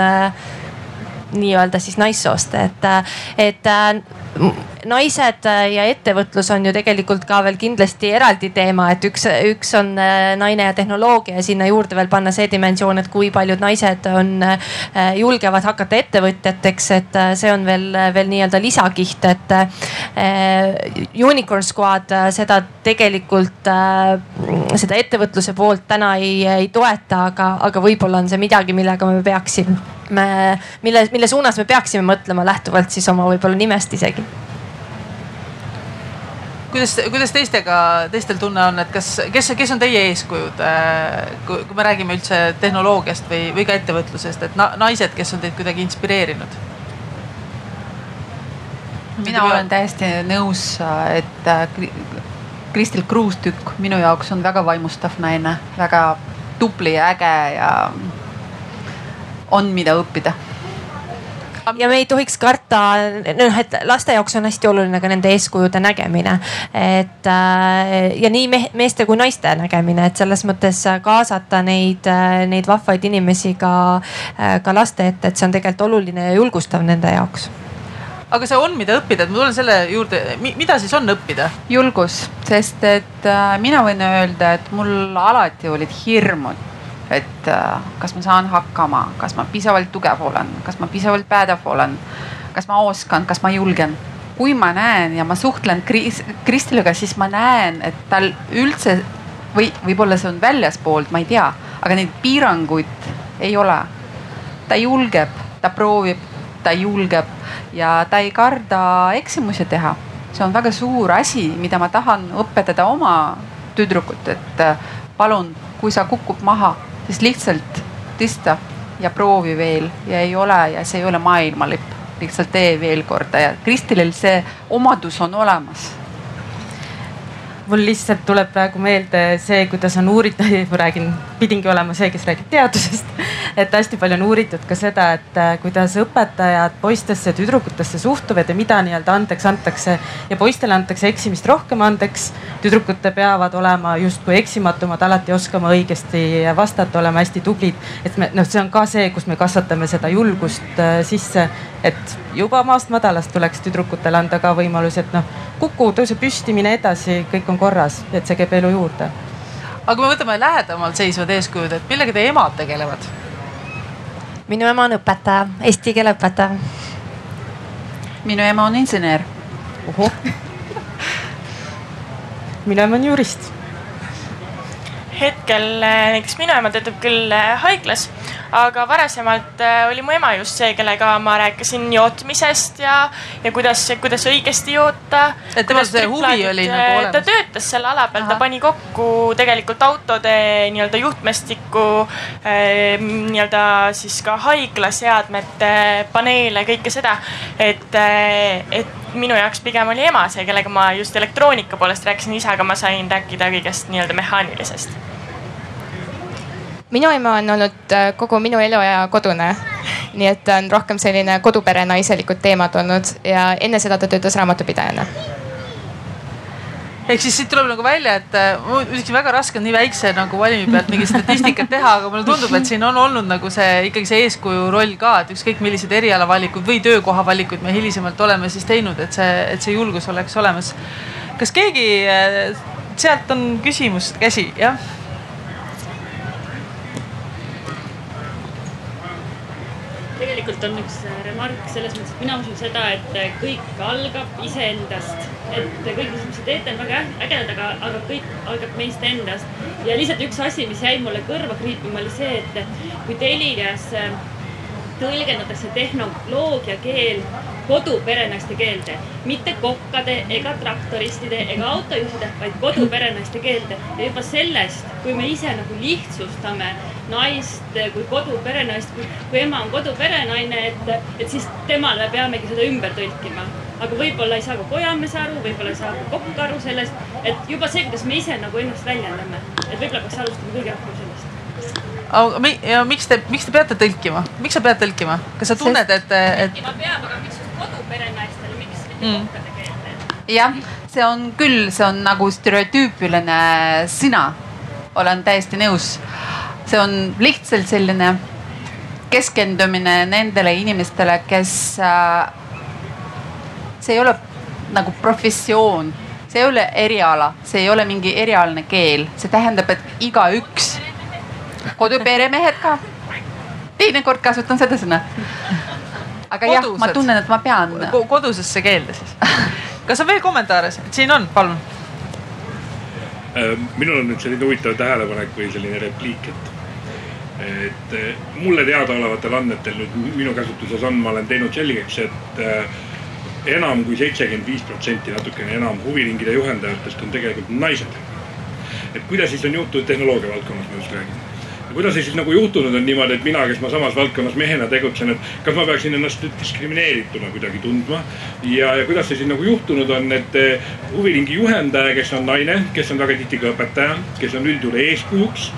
nii-öelda siis naissoost, et, et naised ja ettevõtlus on ju tegelikult ka veel kindlasti eraldi teema, et üks, üks on äh, naine ja tehnoloogia ja sinna juurde veel panna see dimensioon, et kui paljud naised on, äh, julgevad hakata ettevõtjateks, et äh, see on veel, veel nii-öelda lisakiht, et Unicorn Squad seda tegelikult, seda ettevõtluse poolt täna ei, ei toeta, aga, aga võib-olla on see midagi, millega me peaksime, mille, mille suunas me peaksime mõtlema lähtuvalt siis oma võib-olla nimest isegi kuidas, kuidas teistega, teistel tunne on, et kas, kes, kes on teie eeskujud, äh, kui, kui me räägime üldse tehnoloogiast või, või ka ettevõtlusest, et na, naised, kes on teid kuidagi inspireerinud? mina olen täiesti nõus, et äh, Kristel Kruustükk minu jaoks on väga vaimustav naine, väga tubli, äge ja on, mida õppida ja me ei tohiks karta, noh, et laste jaoks on hästi oluline ka nende eeskujude nägemine. et äh, ja nii meeste kui naiste nägemine, et selles mõttes kaasata neid, neid vahvaid inimesi ka, äh, ka laste ette, et see on tegelikult oluline ja julgustav nende jaoks. Aga see on, mida õppida, et ma tulen selle juurde, mida siis on õppida? julgus, sest et äh, mina võin öelda, et mul alati olid hirmud et äh, kas ma saan hakkama, kas ma piisavalt tugev olen, kas ma piisavalt pädev olen, kas ma oskan, kas ma julgen. kui ma näen ja ma suhtlen Kris-, Kristiliga, siis ma näen, et tal üldse või võib-olla see on väljaspoolt, ma ei tea, aga neid piiranguid ei ole. ta julgeb, ta proovib, ta julgeb ja ta ei karda eksimusi teha. see on väga suur asi, mida ma tahan õpetada oma tüdrukut, et äh, palun, kui sa kukud maha siis lihtsalt tõsta ja proovi veel ja ei ole ja see ei ole maailma lõpp, lihtsalt tee veel korda. Ja Kristilil see omadus on olemas mul lihtsalt tuleb praegu meelde see, kuidas on uuritud, ma räägin, pidingi olema see, kes räägib teadusest. et hästi palju on uuritud ka seda, et äh, kuidas õpetajad poistesse, tüdrukutesse suhtuvad ja mida nii-öelda andeks antakse. ja poistele antakse eksimist rohkem andeks. tüdrukute peavad olema justkui eksimatumad, alati oskama õigesti vastata, olema hästi tublid. et me noh, see on ka see, kus me kasvatame seda julgust äh, sisse, et juba maast madalast tuleks tüdrukutele anda ka võimalus, et noh kuku, tõuse püsti, mine edasi, kõik on korras, et see käib elu juurde. aga kui me võtame lähedamalt seisvad eeskujud, et millega teie emad tegelevad? minu ema on õpetaja, eesti keele õpetaja. minu ema on insener. minu ema on jurist hetkel näiteks minu ema töötab küll haiglas, aga varasemalt äh, oli mu ema just see, kellega ma rääkisin jootmisest ja, ja kuidas, kuidas õigesti joota. et temal see huvi oli nagu äh, olemas? ta töötas selle ala peal, ta pani kokku tegelikult autode nii-öelda juhtmestikku äh, nii-öelda siis ka haiglaseadmete paneele, kõike seda. et, et minu jaoks pigem oli ema see, kellega ma just elektroonika poolest rääkisin, isaga ma sain rääkida kõigest nii-öelda mehaanilisest minu ema on olnud äh, kogu minu eluaja kodune. nii et ta on rohkem selline kodupere naiselikud teemad olnud ja enne seda ta töötas raamatupidajana. ehk siis siit tuleb nagu välja, et äh, mul muidugi väga raske on nii väikse nagu valimi pealt mingit statistikat teha, aga mulle tundub, et siin on olnud nagu see ikkagi see eeskuju roll ka, et ükskõik millised erialavalikuid või töökohavalikuid me hilisemalt oleme siis teinud, et see, et see julgus oleks olemas. kas keegi äh, sealt on küsimus, käsi, jah? Tegelikult on üks äh, remark selles mõttes, et mina usun seda, et äh, kõik algab iseendast. et kõik, mis te teete, on väga ägedad, aga, aga kõik algab meist endast. ja lihtsalt üks asi, mis jäi mulle kõrva kriipima, oli see, et kui Telias äh, tõlgendatakse tehnoloogia keel koduperenaiste keelde, mitte kokkade ega traktoristide ega autojuhtide, vaid koduperenaiste keelde. ja juba sellest, kui me ise nagu lihtsustame naist kui koduperenaist, kui ema on koduperenaine, et, et siis temale me peamegi seda ümber tõlkima. aga võib-olla ei saa ka kojamees aru, võib-olla ei saa ka kokk aru sellest, et juba see, kuidas me ise nagu ennast väljendame, et võib-olla peaks alustama kõige rohkem sellest aga ja miks te, miks te peate tõlkima, miks sa pead tõlkima, kas sa tunned, et, et? tõlkima peab, aga miks just koduperenaistele, miks mitte mm. kokkade keelde? jah, see on küll, see on nagu stereotüüpiline sõna. olen täiesti nõus. see on lihtsalt selline keskendumine nendele inimestele, kes äh,. see ei ole nagu professioon, see ei ole eriala, see ei ole mingi erialane keel, see tähendab, et igaüks koduperemehed ka. teinekord kasutan seda sõna. aga Kodused. jah, ma tunnen, et ma pean Ko. kodusesse keelde siis. kas on veel kommentaare, siin on, palun. Äh, minul on nüüd selline huvitav tähelepanek või selline repliik, et, et äh, mulle teadaolevatel andmetel nüüd minu käsutuses on, ma olen teinud selgeks, et äh, enam kui seitsekümmend viis protsenti, natukene enam huviringide juhendajatest on tegelikult naised. et kuidas siis on juhtunud tehnoloogia valdkonnas, ma just räägin kuidas see siis nagu juhtunud on niimoodi, et mina, kes ma samas valdkonnas mehena tegutsen, et kas ma peaksin ennast diskrimineerituna kuidagi tundma. ja, ja kuidas see siis nagu juhtunud on, et eh, huviringi juhendaja, kes on naine, kes on väga tihti ka õpetaja, kes on üldjuhul eeskujuks,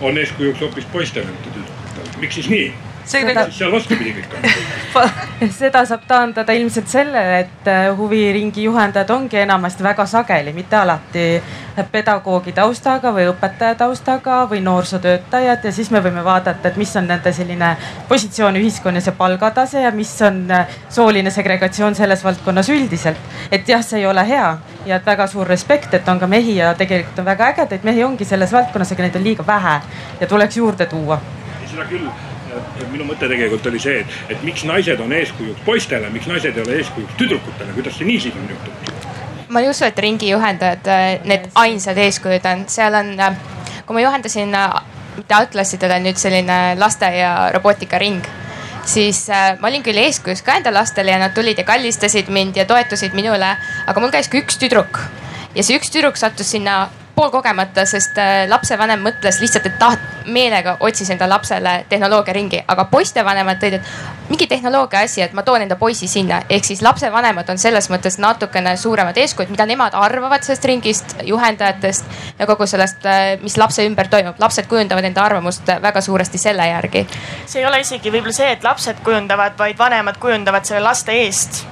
on eeskujuks hoopis poistele, mitte tüdrukutele. miks siis nii? Seda... seal vastupidi kõik on. seda saab taandada ilmselt sellele, et äh, huviringi juhendajad ongi enamasti väga sageli, mitte alati pedagoogi taustaga või õpetaja taustaga või noorsootöötajad ja siis me võime vaadata, et mis on nende selline positsioon ühiskonnas ja palgatase ja mis on äh, sooline segregatsioon selles valdkonnas üldiselt. et jah, see ei ole hea ja et väga suur respekt, et on ka mehi ja tegelikult on väga ägedaid mehi ongi selles valdkonnas, aga neid on liiga vähe ja tuleks juurde tuua. seda küll minu mõte tegelikult oli see, et, et miks naised on eeskujuks poistele, miks naised ei ole eeskujuks tüdrukutele, kuidas see niiviisi on juhtunud? ma ei usu, et ringijuhendajad äh, need ainsad eeskujud on, seal on, äh, kui ma juhendasin äh, mitte algklassidele nüüd selline lasteaia robootikaring siis äh, ma olin küll eeskujuks ka enda lastele ja nad tulid ja kallistasid mind ja toetusid minule, aga mul käis ka üks tüdruk ja see üks tüdruk sattus sinna poolkogemata, sest äh, lapsevanem mõtles lihtsalt, et taht-, meelega otsis enda lapsele tehnoloogiaringi, aga poistevanemad tõid, et mingi tehnoloogia asi, et ma toon enda poisi sinna. ehk siis lapsevanemad on selles mõttes natukene suuremad eeskujud, mida nemad arvavad sellest ringist, juhendajatest ja kogu sellest, äh, mis lapse ümber toimub. lapsed kujundavad enda arvamust väga suuresti selle järgi. see ei ole isegi võib-olla see, et lapsed kujundavad, vaid vanemad kujundavad selle laste eest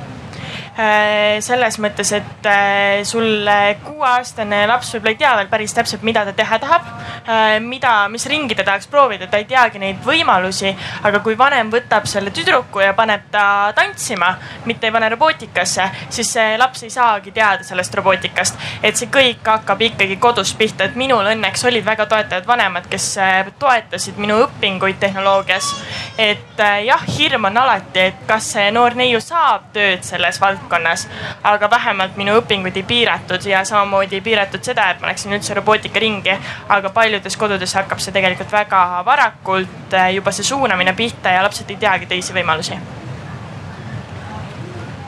selles mõttes, et äh, sul kuueaastane laps võib-olla ei tea veel päris täpselt, mida ta teha tahab, äh, mida, mis ringi ta tahaks proovida, ta ei teagi neid võimalusi. aga kui vanem võtab selle tüdruku ja paneb ta tantsima, mitte ei pane robootikasse, siis see laps ei saagi teada sellest robootikast. et see kõik hakkab ikkagi kodus pihta, et minul õnneks olid väga toetavad vanemad, kes toetasid minu õpinguid tehnoloogias. et jah, hirm on alati, et kas see noor neiu saab tööd selles valdkonnas valdkonnas. aga vähemalt minu õpinguid ei piiratud ja samamoodi ei piiratud seda, et ma läksin üldse robootikaringi. aga paljud paljudes kodudes hakkab see tegelikult väga varakult äh, juba see suunamine pihta ja lapsed ei teagi teisi võimalusi.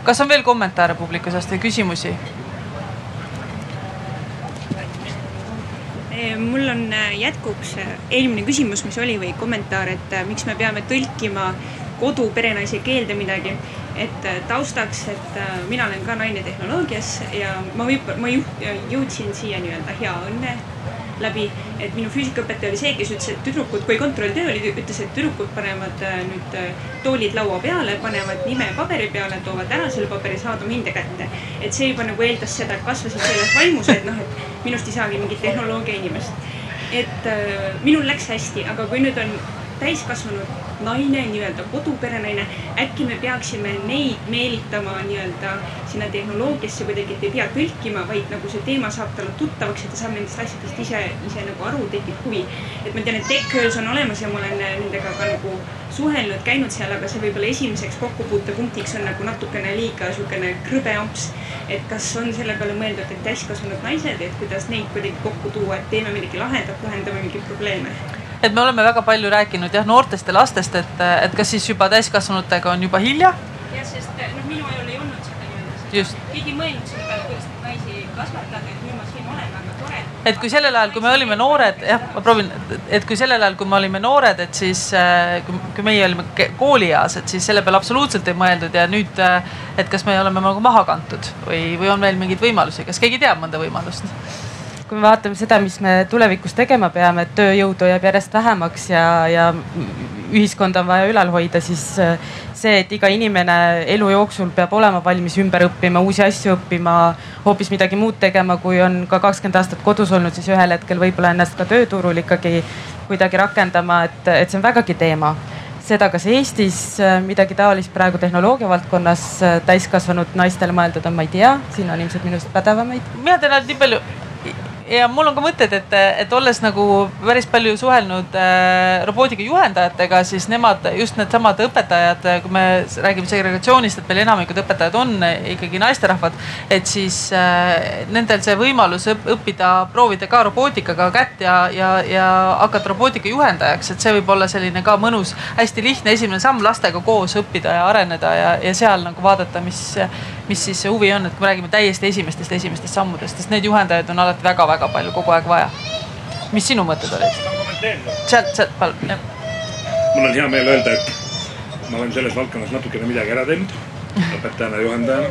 kas on veel kommentaare publiku seast või küsimusi? mul on jätkuks eelmine küsimus, mis oli või kommentaar, et miks me peame tõlkima kodu perenaise keelde midagi et äh, taustaks, et äh, mina olen ka naine tehnoloogias ja ma võib, ma jõudsin siia nii-öelda hea õnne läbi, et minu füüsikaõpetaja oli see, kes ütles, et tüdrukud, kui kontrolltöö oli, ütles, et tüdrukud panevad äh, nüüd toolid laua peale, panevad nime paberi peale, toovad ära selle paberi, saadame hinde kätte. et see juba nagu eeldas seda, et kasvasid selles vaimus, et noh, et minust ei saagi mingit tehnoloogia inimest. et minul läks hästi, aga kui nüüd on täiskasvanud naine, nii-öelda koduperenaine, äkki me peaksime neid meelitama nii-öelda sinna tehnoloogiasse kuidagi, et ei pea tõlkima, vaid nagu see teema saab talle tuttavaks ja ta saab nendest asjadest ise, ise nagu aru, tekib huvi. et ma tean, et TechGirls on olemas ja ma olen nendega ka nagu suhelnud, käinud seal, aga see võib-olla esimeseks kokkupuutepunktiks on nagu natukene liiga niisugune krõbe amps. et kas on selle peale mõeldud, et täiskasvanud naised, et kuidas neid kuidagi kokku tuua, et teeme midagi lahedat, lahendame mingeid probleeme et me oleme väga palju rääkinud jah noortest ja lastest, et, et kas siis juba täiskasvanutega on juba hilja? jah, sest noh, minu ajal ei olnud seda nii-öelda, keegi ei mõelnud selle peale, kuidas naisi kasvatada, et nüüd ma siin olen, väga tore. et kui sellel ajal, kui me olime noored, jah, ma proovin, et kui sellel ajal, kui me olime noored, et siis äh, kui, kui meie olime koolieas, et siis selle peale absoluutselt ei mõeldud ja nüüd, äh, et kas me oleme nagu maha kantud või, või on veel mingeid võimalusi, kas keegi teab mõnda võimalust? Kui me vaatame seda, mis me tulevikus tegema peame, et tööjõudu jääb järjest vähemaks ja, ja ühiskonda on vaja ülal hoida, siis äh, see, et iga inimene elu jooksul peab olema valmis ümber õppima, uusi asju õppima, hoopis midagi muud tegema, kui on ka kakskümmend aastat kodus olnud, siis ühel hetkel võib-olla ennast ka tööturul ikkagi kuidagi rakendama, et, et see on vägagi teema seda, kas Eestis äh, midagi taolist praegu tehnoloogia valdkonnas äh, täiskasvanud naistele mõeldud on, ma ei tea, siin on ilmselt minust pädevamaid. mina tean ainult nii palju ja mul on ka mõtted, et, et olles nagu päris palju suhelnud äh, robootika juhendajatega, siis nemad, just needsamad õpetajad, kui me räägime segregatsioonist, et meil enamikud õpetajad on ikkagi naisterahvad. et siis äh, nendel see võimalus õppida, proovida ka robootikaga kätt ja, ja, ja hakata robootika juhendajaks, et see võib olla selline ka mõnus, hästi lihtne esimene samm lastega koos õppida ja areneda ja, ja seal nagu vaadata, mis, mis siis see huvi on, et kui me räägime täiesti esimestest, esimestest sammudest, sest need juhendajaid on alati väga-väga väga palju kogu aeg vaja. mis sinu mõtted olid? sealt, sealt palun, mul on hea meel öelda, et ma olen selles valdkonnas natukene midagi ära teinud õpetajana, juhendajana.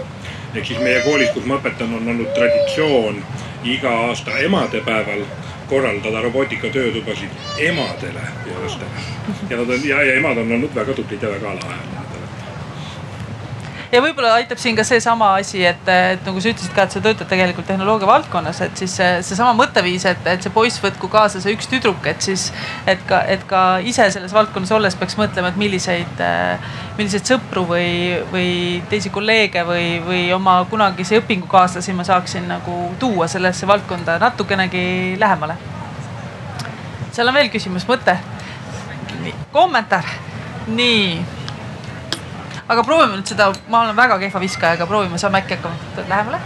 ehk siis meie koolis, kus ma õpetan, on olnud traditsioon iga aasta emadepäeval korraldada robootika töötubasid emadele ja lastele. ja nad on ja, ja emad on olnud väga tublid ja väga alaajalised ja võib-olla aitab siin ka seesama asi, et, et nagu sa ütlesid ka, et sa töötad tegelikult tehnoloogia valdkonnas, et siis seesama see mõtteviis, et, et see poiss võtku kaasa see üks tüdruk, et siis, et ka, et ka ise selles valdkonnas olles peaks mõtlema, et milliseid, milliseid sõpru või, või teisi kolleege või, või oma kunagisi õpingukaaslasi ma saaksin nagu tuua sellesse valdkonda natukenegi lähemale. seal on veel küsimus, mõte? kommentaar? nii aga proovime nüüd seda, ma olen väga kehva viskaja, aga proovime, saame äkki hakkama lähemale.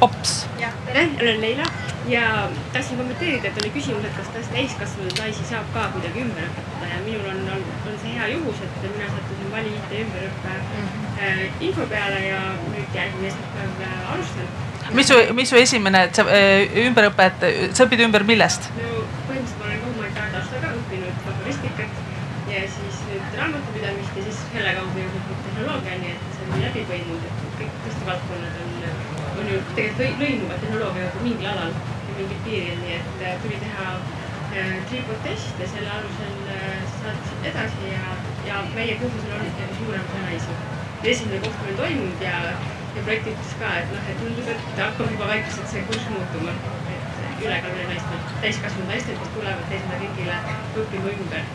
Ops. jah, tere, olen Leila ja tahtsin kommenteerida, et oli küsimus, et kas täiskasvanud naisi saab ka kuidagi ümber õpetada ja minul on, on, on see hea juhus, et mina sattusin Vali IT ümberõppe mm -hmm. äh, info peale ja nüüd järgmine esmaspäev äh, alustan. mis su, mis su esimene, äh, ümberõpe, et sa õpid ümber millest? no põhimõtteliselt ma olen läbi põimunud, et kõik tõesti valdkonnad on, on ju tegelikult lõimuvad tehnoloogiaga mingil alal ja mingil piiril, nii et äh, tuli teha äh, tripod test ja selle alusel äh, saad edasi ja, ja meie kursusel ikkagi suurem osa naisi. esimene kohtumine toimunud ja, ja projekti ütles ka, et noh, et tundub, et hakkab juba vaikselt see kurss muutuma, et ülekaalu naistel, täiskasvanud naistel, kes tulevad teisele riigile õppima ümber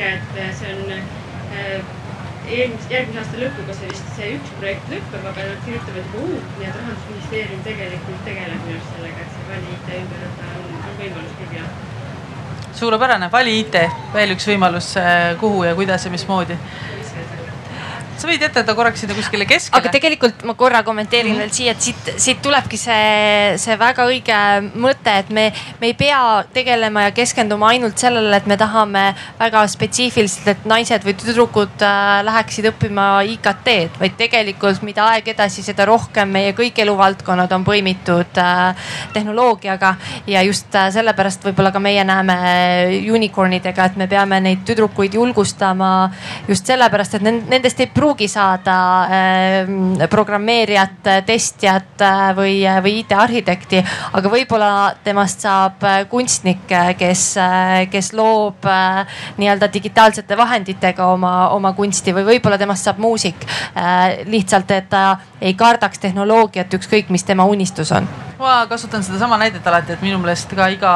ja et see on äh, eelmise, järgmise aasta lõpuga see vist see üks projekt lõpeb, aga nad kirjutavad juba uut, nii et rahandusministeerium tegelikult tegeleb minu arust sellega, et see Vali IT ümberõpe on, on võimalus küll jah. suurepärane, Vali IT, veel üks võimalus, kuhu ja kuidas ja mismoodi sa võid jätta korraks sinna kuskile keskele. aga tegelikult ma korra kommenteerin mm -hmm. veel siia, et siit, siit tulebki see, see väga õige mõte, et me, me ei pea tegelema ja keskenduma ainult sellele, et me tahame väga spetsiifiliselt, et naised või tüdrukud äh, läheksid õppima IKT-d, vaid tegelikult mida aeg edasi, seda rohkem meie kõik eluvaldkonnad on põimitud äh, tehnoloogiaga ja just äh, sellepärast võib-olla ka meie näeme unicorn'idega, et me peame neid tüdrukuid julgustama just sellepärast, et nendest ei pruugi saada äh, programmeerijat, testijat äh, või, või IT-arhitekti, aga võib-olla temast saab äh, kunstnik, kes, kes loob nii-öelda digitaalsete vahenditega oma, oma kunsti või võib-olla temast saab muusik. lihtsalt, et ta ei kardaks tehnoloogiat, ükskõik mis tema unistus on ma kasutan sedasama näidet alati, et minu meelest ka iga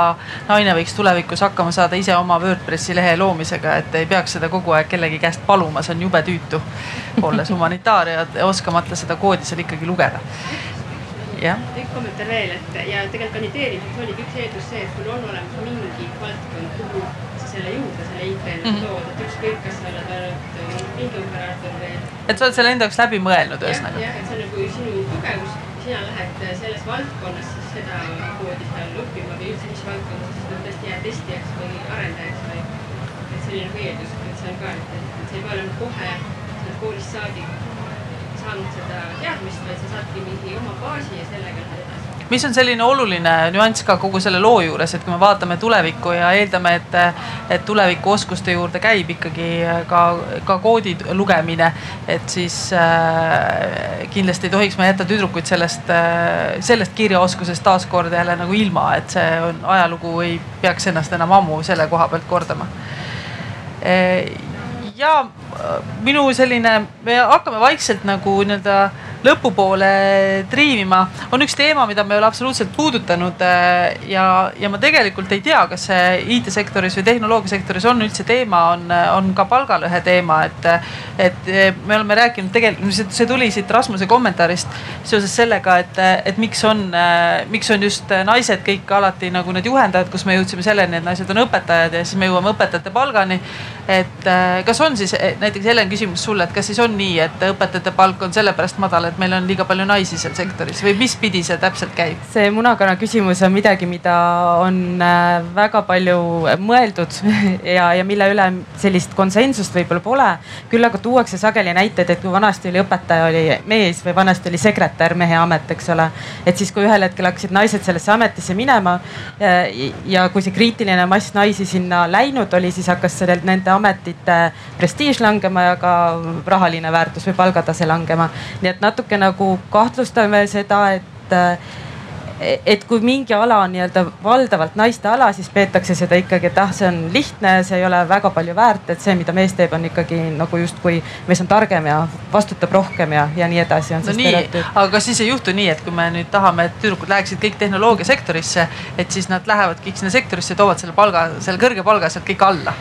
naine võiks tulevikus hakkama saada ise oma Wordpressi lehe loomisega, et ei peaks seda kogu aeg kellegi käest paluma, see on jube tüütu. Olles humanitaar ja oskamata seda koodi seal ikkagi lugeda. jah. üks kommentaar veel, et ja tegelikult kandideerimiseks oligi üks eeldus see, et sul on olemas mingi valdkond, kuhu sa selle juurde, selle IT-le mm -hmm. tood, et ükskõik, kas sa oled ainult mingi operaator või. et sa oled selle enda jaoks läbi mõelnud ühesõnaga. jah, et see on nagu sinu tugevus sina lähed selles valdkonnas siis seda koodi seal õppima või üldse mis valdkonnas, siis sa tõesti jääd testijaks või arendajaks või et selline nagu eeldus, et see on ka, et, et sa ei pea olema kohe sealt koolist saadik saanud seda teadmist, vaid sa saadki mingi oma baasi ja sellega lähed edasi. Mis on selline oluline nüanss ka kogu selle loo juures, et kui me vaatame tulevikku ja eeldame, et, et tulevikuoskuste juurde käib ikkagi ka, ka koodi lugemine, et siis äh, kindlasti ei tohiks me jätta tüdrukuid sellest äh,, sellest kirjaoskusest taaskord jälle nagu ilma, et see on ajalugu ei peaks ennast enam ammu selle koha pealt kordama. Äh, ja äh, minu selline, me hakkame vaikselt nagu nii-öelda lõpupoole triivima, on üks teema, mida me ei ole absoluutselt puudutanud. Äh, ja, ja ma tegelikult ei tea, kas see IT-sektoris või tehnoloogiasektoris on üldse teema, on, on ka palgalõhe teema, et, et me oleme rääkinud tegelikult, see tuli siit Rasmuse kommentaarist seoses sellega, et, et miks on, miks on just naised kõik alati nagu need juhendajad, kus me jõudsime selleni, et naised on õpetajad ja siis me jõuame õpetajate palgani. et kas on siis näiteks Helen küsimus sulle, et kas siis on nii, et õpetajate palk on sellepärast madal, et meil on liiga palju naisi seal sektoris või mis pidi see täpselt käib? see munakana küsimus on midagi, mida on äh, väga palju mõeldud ja, ja mille üle sellist konsensust võib-olla pole. küll aga tuuakse sageli näiteid, et kui vanasti oli õpetaja oli mees või vanasti oli sekretär mehe amet, eks ole. et siis, kui ühel hetkel hakkasid naised sellesse ametisse minema ja, ja kui see kriitiline mass naisi sinna läinud oli, siis hakkas sellel nende ametite prestiiž langema ja ka rahaline väärtus või palgatase langema. nii et natuke nagu kahtlustame seda, et et kui mingi ala on nii-öelda valdavalt naiste ala, siis peetakse seda ikkagi, et ah, see on lihtne, see ei ole väga palju väärt, et see, mida mees teeb, on ikkagi nagu justkui mees on targem ja vastutab rohkem ja, ja nii edasi no stereotüüp. aga kas siis ei juhtu nii, et kui me nüüd tahame, et tüdrukud läheksid kõik tehnoloogiasektorisse, et siis nad lähevad kõik sinna sektorisse ja toovad selle palga, selle kõrge palga sealt kõik alla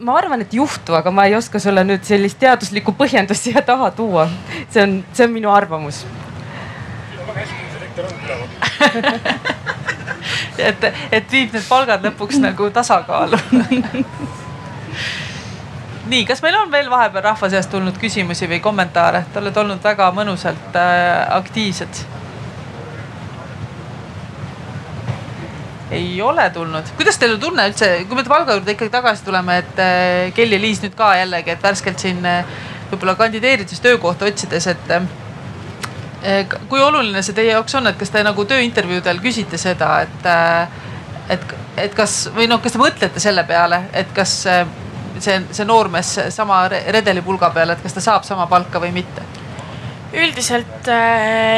ma arvan, et juhtu, aga ma ei oska sulle nüüd sellist teaduslikku põhjendust siia taha tuua. see on, see on minu arvamus. et, et viib need palgad lõpuks nagu tasakaalu nii, kas meil on veel vahepeal rahva seast tulnud küsimusi või kommentaare? Te olete olnud väga mõnusalt äh, aktiivsed ei ole tulnud. kuidas teil on tunne üldse, kui me palga juurde ikkagi tagasi tuleme, et äh, Kelly Liis nüüd ka jällegi, et värskelt siin äh, võib-olla kandideerides töökohta otsides, et äh, kui oluline see teie jaoks on, et kas te nagu tööintervjuudel küsite seda, et, et, et kas või noh, kas te mõtlete selle peale, et kas see, see noormees sama redelipulga peal, et kas ta saab sama palka või mitte? Üldiselt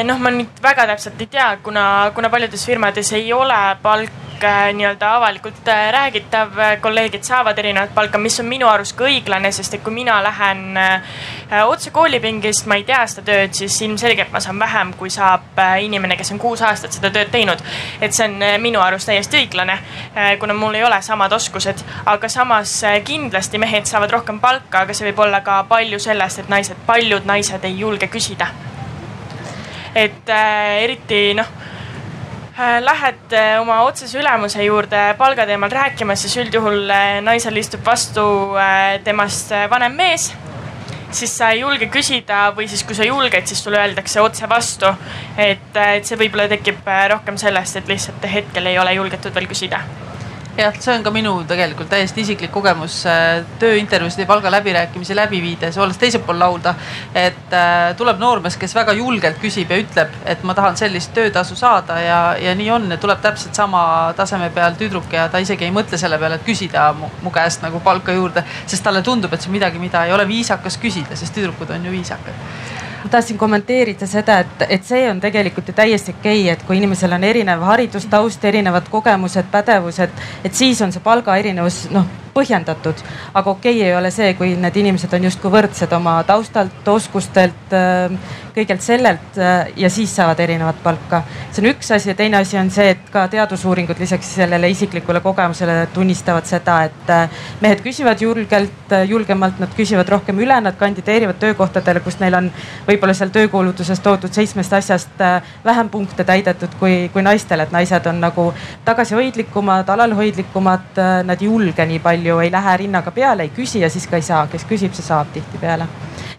noh, ma nüüd väga täpselt ei tea, kuna, kuna paljudes firmades ei ole palk Äh, nii-öelda avalikult äh, räägitav, kolleegid saavad erinevat palka, mis on minu arust ka õiglane, sest et kui mina lähen äh, otse koolipingist, ma ei tea seda tööd, siis ilmselgelt ma saan vähem, kui saab inimene, kes on kuus aastat seda tööd teinud. et see on minu arust täiesti õiglane, kuna mul ei ole samad oskused, aga samas kindlasti mehed saavad rohkem palka, aga see võib olla ka palju sellest, et naised, paljud naised ei julge küsida. et äh, eriti noh Äh, lähed äh, oma otsese ülemuse juurde palga teemal rääkima, siis üldjuhul äh, naisel istub vastu temast vanem mees, siis sa ei julge küsida või siis, kui sa julged, siis sulle öeldakse otse vastu. et, et see võib-olla tekib rohkem sellest, et lihtsalt hetkel ei ole julgetud veel küsida jah, see on ka minu tegelikult täiesti isiklik kogemus äh, tööintervjuusid ja palgaläbirääkimisi läbi viides, olles teisel pool lauda. et äh, tuleb noormees, kes väga julgelt küsib ja ütleb, et ma tahan sellist töötasu saada ja, ja nii on, tuleb täpselt sama taseme peal tüdruk ja ta isegi ei mõtle selle peale, et küsida mu, mu käest nagu palka juurde, sest talle tundub, et see on midagi, mida ei ole viisakas küsida, sest tüdrukud on ju viisakad ma tahtsin kommenteerida seda, et, et see on tegelikult ju täiesti okei okay,, et kui inimesel on erinev haridustaust, erinevad kogemused, pädevused, et siis on see palgaerinevus noh põhjendatud. aga okei okay ei ole see, kui need inimesed on justkui võrdsed oma taustalt, oskustelt, ähm, kõigelt sellelt äh, ja siis saavad erinevat palka. see on üks asi ja teine asi on see, et ka teadusuuringud lisaks sellele isiklikule kogemusele tunnistavad seda, et äh, mehed küsivad julgelt, äh, julgemalt, nad küsivad rohkem üle, nad kandideerivad töökohtadele, kus neil on võib-olla seal töökuulutuses toodud seitsmest asjast vähem punkte täidetud kui, kui naistel, et naised on nagu tagasihoidlikumad, alalhoidlikumad, nad ei julge nii palju palju ei lähe rinnaga peale, ei küsi ja siis ka ei saa, kes küsib, see saab tihtipeale.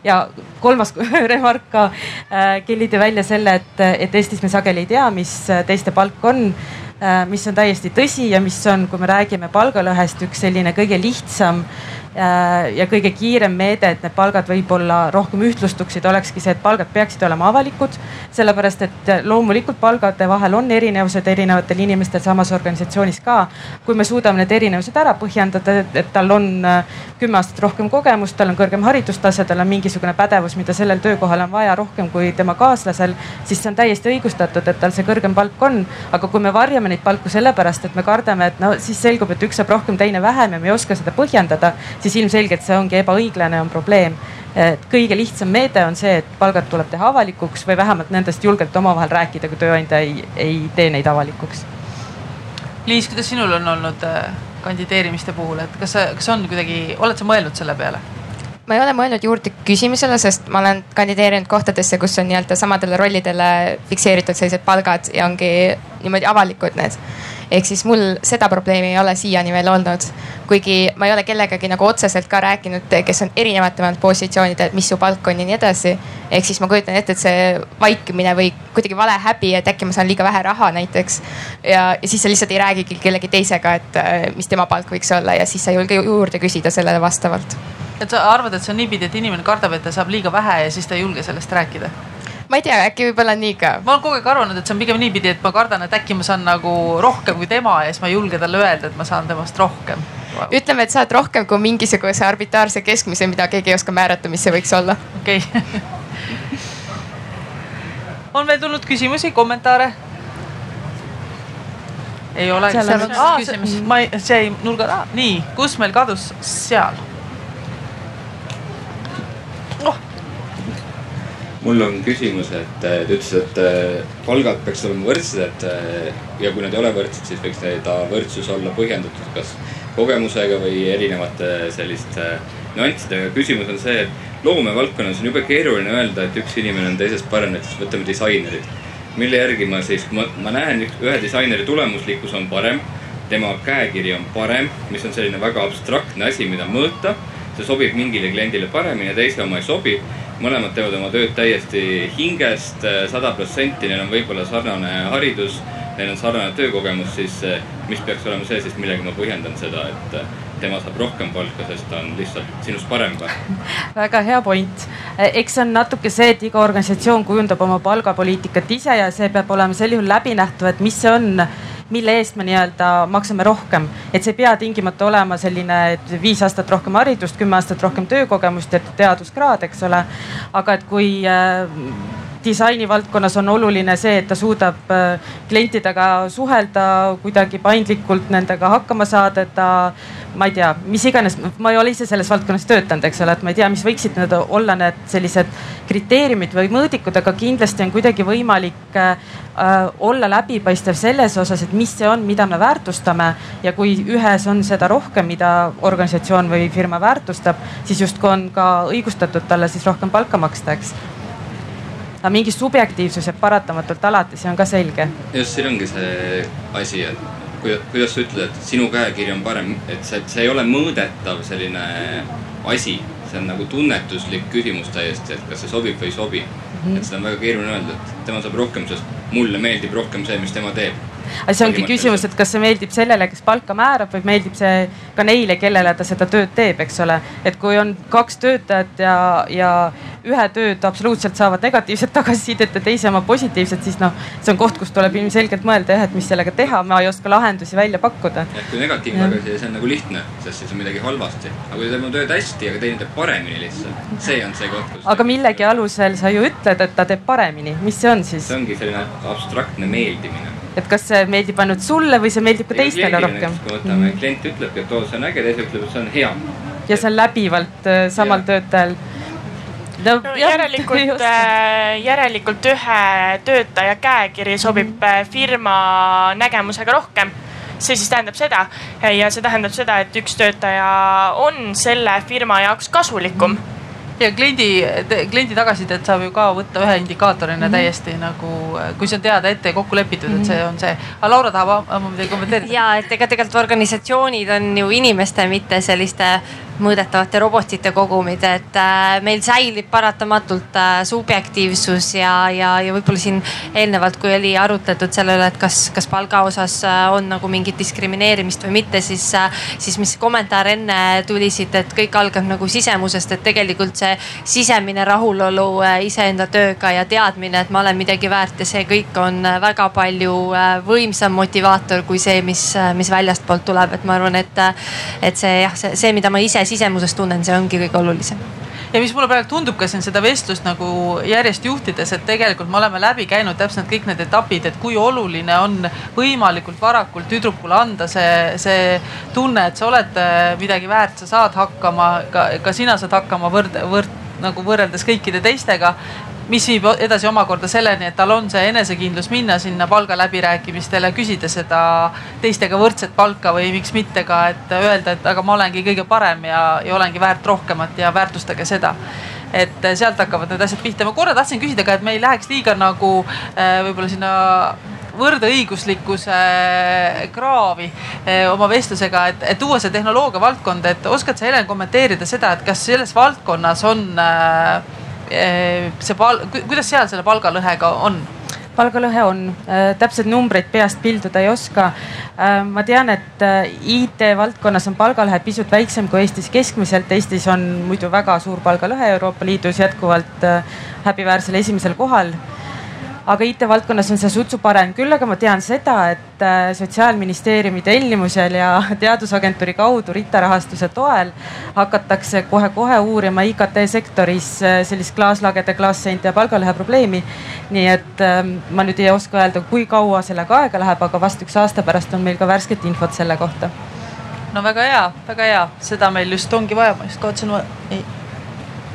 ja kolmas remark ka, äh, Kelly tõi välja selle, et, et Eestis me sageli ei tea, mis teiste palk on äh, mis on täiesti tõsi ja mis on, kui me räägime palgalõhest, üks selline kõige lihtsam Äh, ja kõige kiirem meede, et need palgad võib-olla rohkem ühtlustuksid, olekski see, et palgad peaksid olema avalikud. sellepärast, et loomulikult palgade vahel on erinevused erinevatel inimestel samas organisatsioonis ka. kui me suudame need erinevused ära põhjendada, et tal on äh, kümme aastat rohkem kogemust, tal on kõrgem haridustase, tal on mingisugune pädevus, mida sellel töökohal on vaja rohkem kui tema kaaslasel, siis see on täiesti õigustatud, et tal see kõrgem palk on. aga kui me varjame neid palku sellepärast, et me kardame, et no siis selgub, et üks saab rohkem, teine vähem ja me ei oska seda põhjendada siis ilmselgelt see ongi ebaõiglane, on probleem. et kõige lihtsam meede on see, et palgad tuleb teha avalikuks või vähemalt nendest julgelt omavahel rääkida, kui tööandja ei, ei tee neid avalikuks. Liis, kuidas sinul on olnud äh, kandideerimiste puhul, et kas, kas on kuidagi, oled sa mõelnud selle peale? Ma ei ole mõelnud juurde küsimusele, sest ma olen kandideerinud kohtadesse, kus on nii-öelda samadele rollidele fikseeritud sellised palgad ja ongi niimoodi avalikud need ehk siis mul seda probleemi ei ole siiani veel olnud. kuigi ma ei ole kellegagi nagu otseselt ka rääkinud, kes on erinevatel positsioonidel, mis su palk on ja nii edasi. ehk siis ma kujutan ette, et see vaikimine või kuidagi vale häbi, et äkki ma saan liiga vähe raha näiteks. ja, ja siis sa lihtsalt ei räägigi kellegi teisega, et mis tema palk võiks olla ja siis sa ei julge juurde küsida sellele vastavalt et sa arvad, et see on niipidi, et inimene kardab, et ta saab liiga vähe ja siis ta ei julge sellest rääkida? ma ei tea, äkki võib-olla nii ka. ma olen kogu aeg arvanud, et see on pigem niipidi, et ma kardan, et äkki ma saan nagu rohkem kui tema ja siis ma ei julge talle öelda, et ma saan temast rohkem wow.. ütleme, et saad rohkem kui mingisuguse arbitraarse keskmise, mida keegi ei oska määrata, mis see võiks olla. okei okay. on veel tulnud küsimusi, kommentaare? ei ole. ma ei, see jäi nurga taha, nii, kus meil kadus, seal mul on küsimus, et te ütlesite, et äh, palgad peaks olema võrdsed, et äh, ja kui nad ei ole võrdsed, siis võiks ta võrdsus olla põhjendatud kas kogemusega või erinevate selliste nüanssidega. küsimus on see, et loomevaldkonnas on jube keeruline öelda, et üks inimene on teisest parem, näiteks võtame disainerid. mille järgi ma siis, ma, ma näen ühe disaineri tulemuslikkus on parem, tema käekiri on parem, mis on selline väga abstraktne asi, mida mõõta. see sobib mingile kliendile paremini ja teise oma ei sobi mõlemad teevad oma tööd täiesti hingest, eh, sada protsenti, neil on võib-olla sarnane haridus, neil on sarnane töökogemus, siis eh, mis peaks olema see siis, millega ma põhjendan seda, et eh, tema saab rohkem palka, sest ta on lihtsalt sinust parem või? väga hea point. eks see on natuke see, et iga organisatsioon kujundab oma palgapoliitikat ise ja see peab olema sel juhul läbinähtav, et mis see on mille eest me nii-öelda maksame rohkem. et see ei pea tingimata olema selline, et viis aastat rohkem haridust, kümme aastat rohkem töökogemust ja teaduskraad, eks ole. aga et kui äh, disaini valdkonnas on oluline see, et ta suudab äh, klientidega suhelda, kuidagi paindlikult nendega hakkama saada, et ta ma ei tea, mis iganes, ma ei ole ise selles valdkonnas töötanud, eks ole, et ma ei tea, mis võiksid need olla need sellised kriteeriumid või mõõdikud, aga kindlasti on kuidagi võimalik äh, olla läbipaistev selles osas, et mis see on, mida me väärtustame ja kui ühes on seda rohkem, mida organisatsioon või firma väärtustab, siis justkui on ka õigustatud talle siis rohkem palka maksta, eks aga mingi subjektiivsus jääb paratamatult alati, see on ka selge. just siin ongi see asi, et kuidas sa ütled, et sinu käekiri on parem, et see, see ei ole mõõdetav selline asi, see on nagu tunnetuslik küsimus täiesti, et kas see sobib või ei sobi mm. -hmm. et seda on väga keeruline öelda, et tema saab rohkem, sest mulle meeldib rohkem see, mis tema teeb aga see ongi küsimus, et kas see meeldib sellele, kes palka määrab või meeldib see ka neile, kellele ta seda tööd teeb, eks ole. et kui on kaks töötajat ja, ja ühe tööd absoluutselt saavad negatiivset tagasisidet ja teise oma positiivset, siis noh, see on koht, kus tuleb ilmselgelt mõelda jah, et mis sellega teha, ma ei oska lahendusi välja pakkuda. et kui negatiivne tagasiside, see on nagu lihtne, sest siis on midagi halvasti, aga kui ta teeb oma tööd hästi, aga teine teeb paremini lihtsalt, see on see koht, kus. aga millegi alusel sa ju ütled, et ta teeb paremini, mis see on siis? see ongi selline abstraktne meeldimine et kas see meeldib ainult sulle või see meeldib ka teistele rohkem? kui võtame mm, -hmm. klient ütlebki, et oo, see on äge, teine ütleb, et see on hea. ja see on läbivalt äh, samal ja. töötajal no, no järelikult, äh, järelikult ühe töötaja käekiri sobib mm -hmm. firma nägemusega rohkem see siis tähendab seda ja see tähendab seda, et üks töötaja on selle firma jaoks kasulikum mm. Ja kliendi, kliendi tagasisidet saab ju ka võtta ühe indikaatorina mm -hmm. täiesti nagu, kui see on teada ette ja kokku lepitud mm, -hmm. et see on see. aga Laura tahab oma midagi kommenteerida. ja, et ega tegelikult organisatsioonid on ju inimeste, mitte selliste mõõdetavate robotite kogumid, et äh, meil säilib paratamatult äh, subjektiivsus ja, ja, ja võib-olla siin eelnevalt, kui oli arutletud selle üle, et kas, kas palga osas äh, on nagu mingit diskrimineerimist või mitte, siis, siis mis kommentaar enne tuli siit, et kõik algab nagu sisemusest, et tegelikult see sisemine rahulolu iseenda tööga ja teadmine, et ma olen midagi väärt ja see kõik on väga palju võimsam motivaator kui see, mis, mis väljastpoolt tuleb, et ma arvan, et, et see jah, see, see, mida ma ise sisemuses tunnen, see ongi kõige olulisem. Ja mis mulle praegu tundub ka siin seda vestlust nagu järjest juhtides, et tegelikult me oleme läbi käinud täpselt kõik need etapid, et kui oluline on võimalikult varakult tüdrukule anda see, see tunne, et sa oled midagi väärt, sa saad hakkama, ka, ka sina saad hakkama võrd, võrd nagu võrreldes kõikide teistega mis viib edasi omakorda selleni, et tal on see enesekindlus minna sinna palgaläbirääkimistele, küsida seda teistega võrdset palka või miks mitte ka, et öelda, et aga ma olengi kõige parem ja, ja olengi väärt rohkemat ja väärtustage seda et sealt hakkavad need asjad pihta. ma korra tahtsin küsida ka, et me ei läheks liiga nagu äh, võib-olla sinna võrdõiguslikkuse kraavi äh, oma vestlusega, et, et tuua see tehnoloogia valdkond, et oskad sa Helen kommenteerida seda, et kas selles valdkonnas on äh, see pal-, kuidas seal selle palgalõhega on? palgalõhe on, eh, täpseid numbreid peast pilduda ei oska. Eh, ma tean, et IT valdkonnas on palgalõhe pisut väiksem kui Eestis keskmiselt. Eestis on muidu väga suur palgalõhe Euroopa Liidus jätkuvalt häbiväärsel esimesel kohal aga IT-valdkonnas on see sutsu parem, küll aga ma tean seda, et äh, sotsiaalministeeriumi tellimusel ja Teadusagentuuri kaudu RITA rahastuse toel hakatakse kohe-kohe uurima IKT sektoris äh, sellist klaaslagede, klaasseinte ja palgalõhe probleemi. nii et ähm, ma nüüd ei oska öelda, kui kaua sellega aega läheb, aga vast üks aasta pärast on meil ka värsket infot selle kohta. no väga hea, väga hea, seda meil just ongi vaja, ma just kaotasin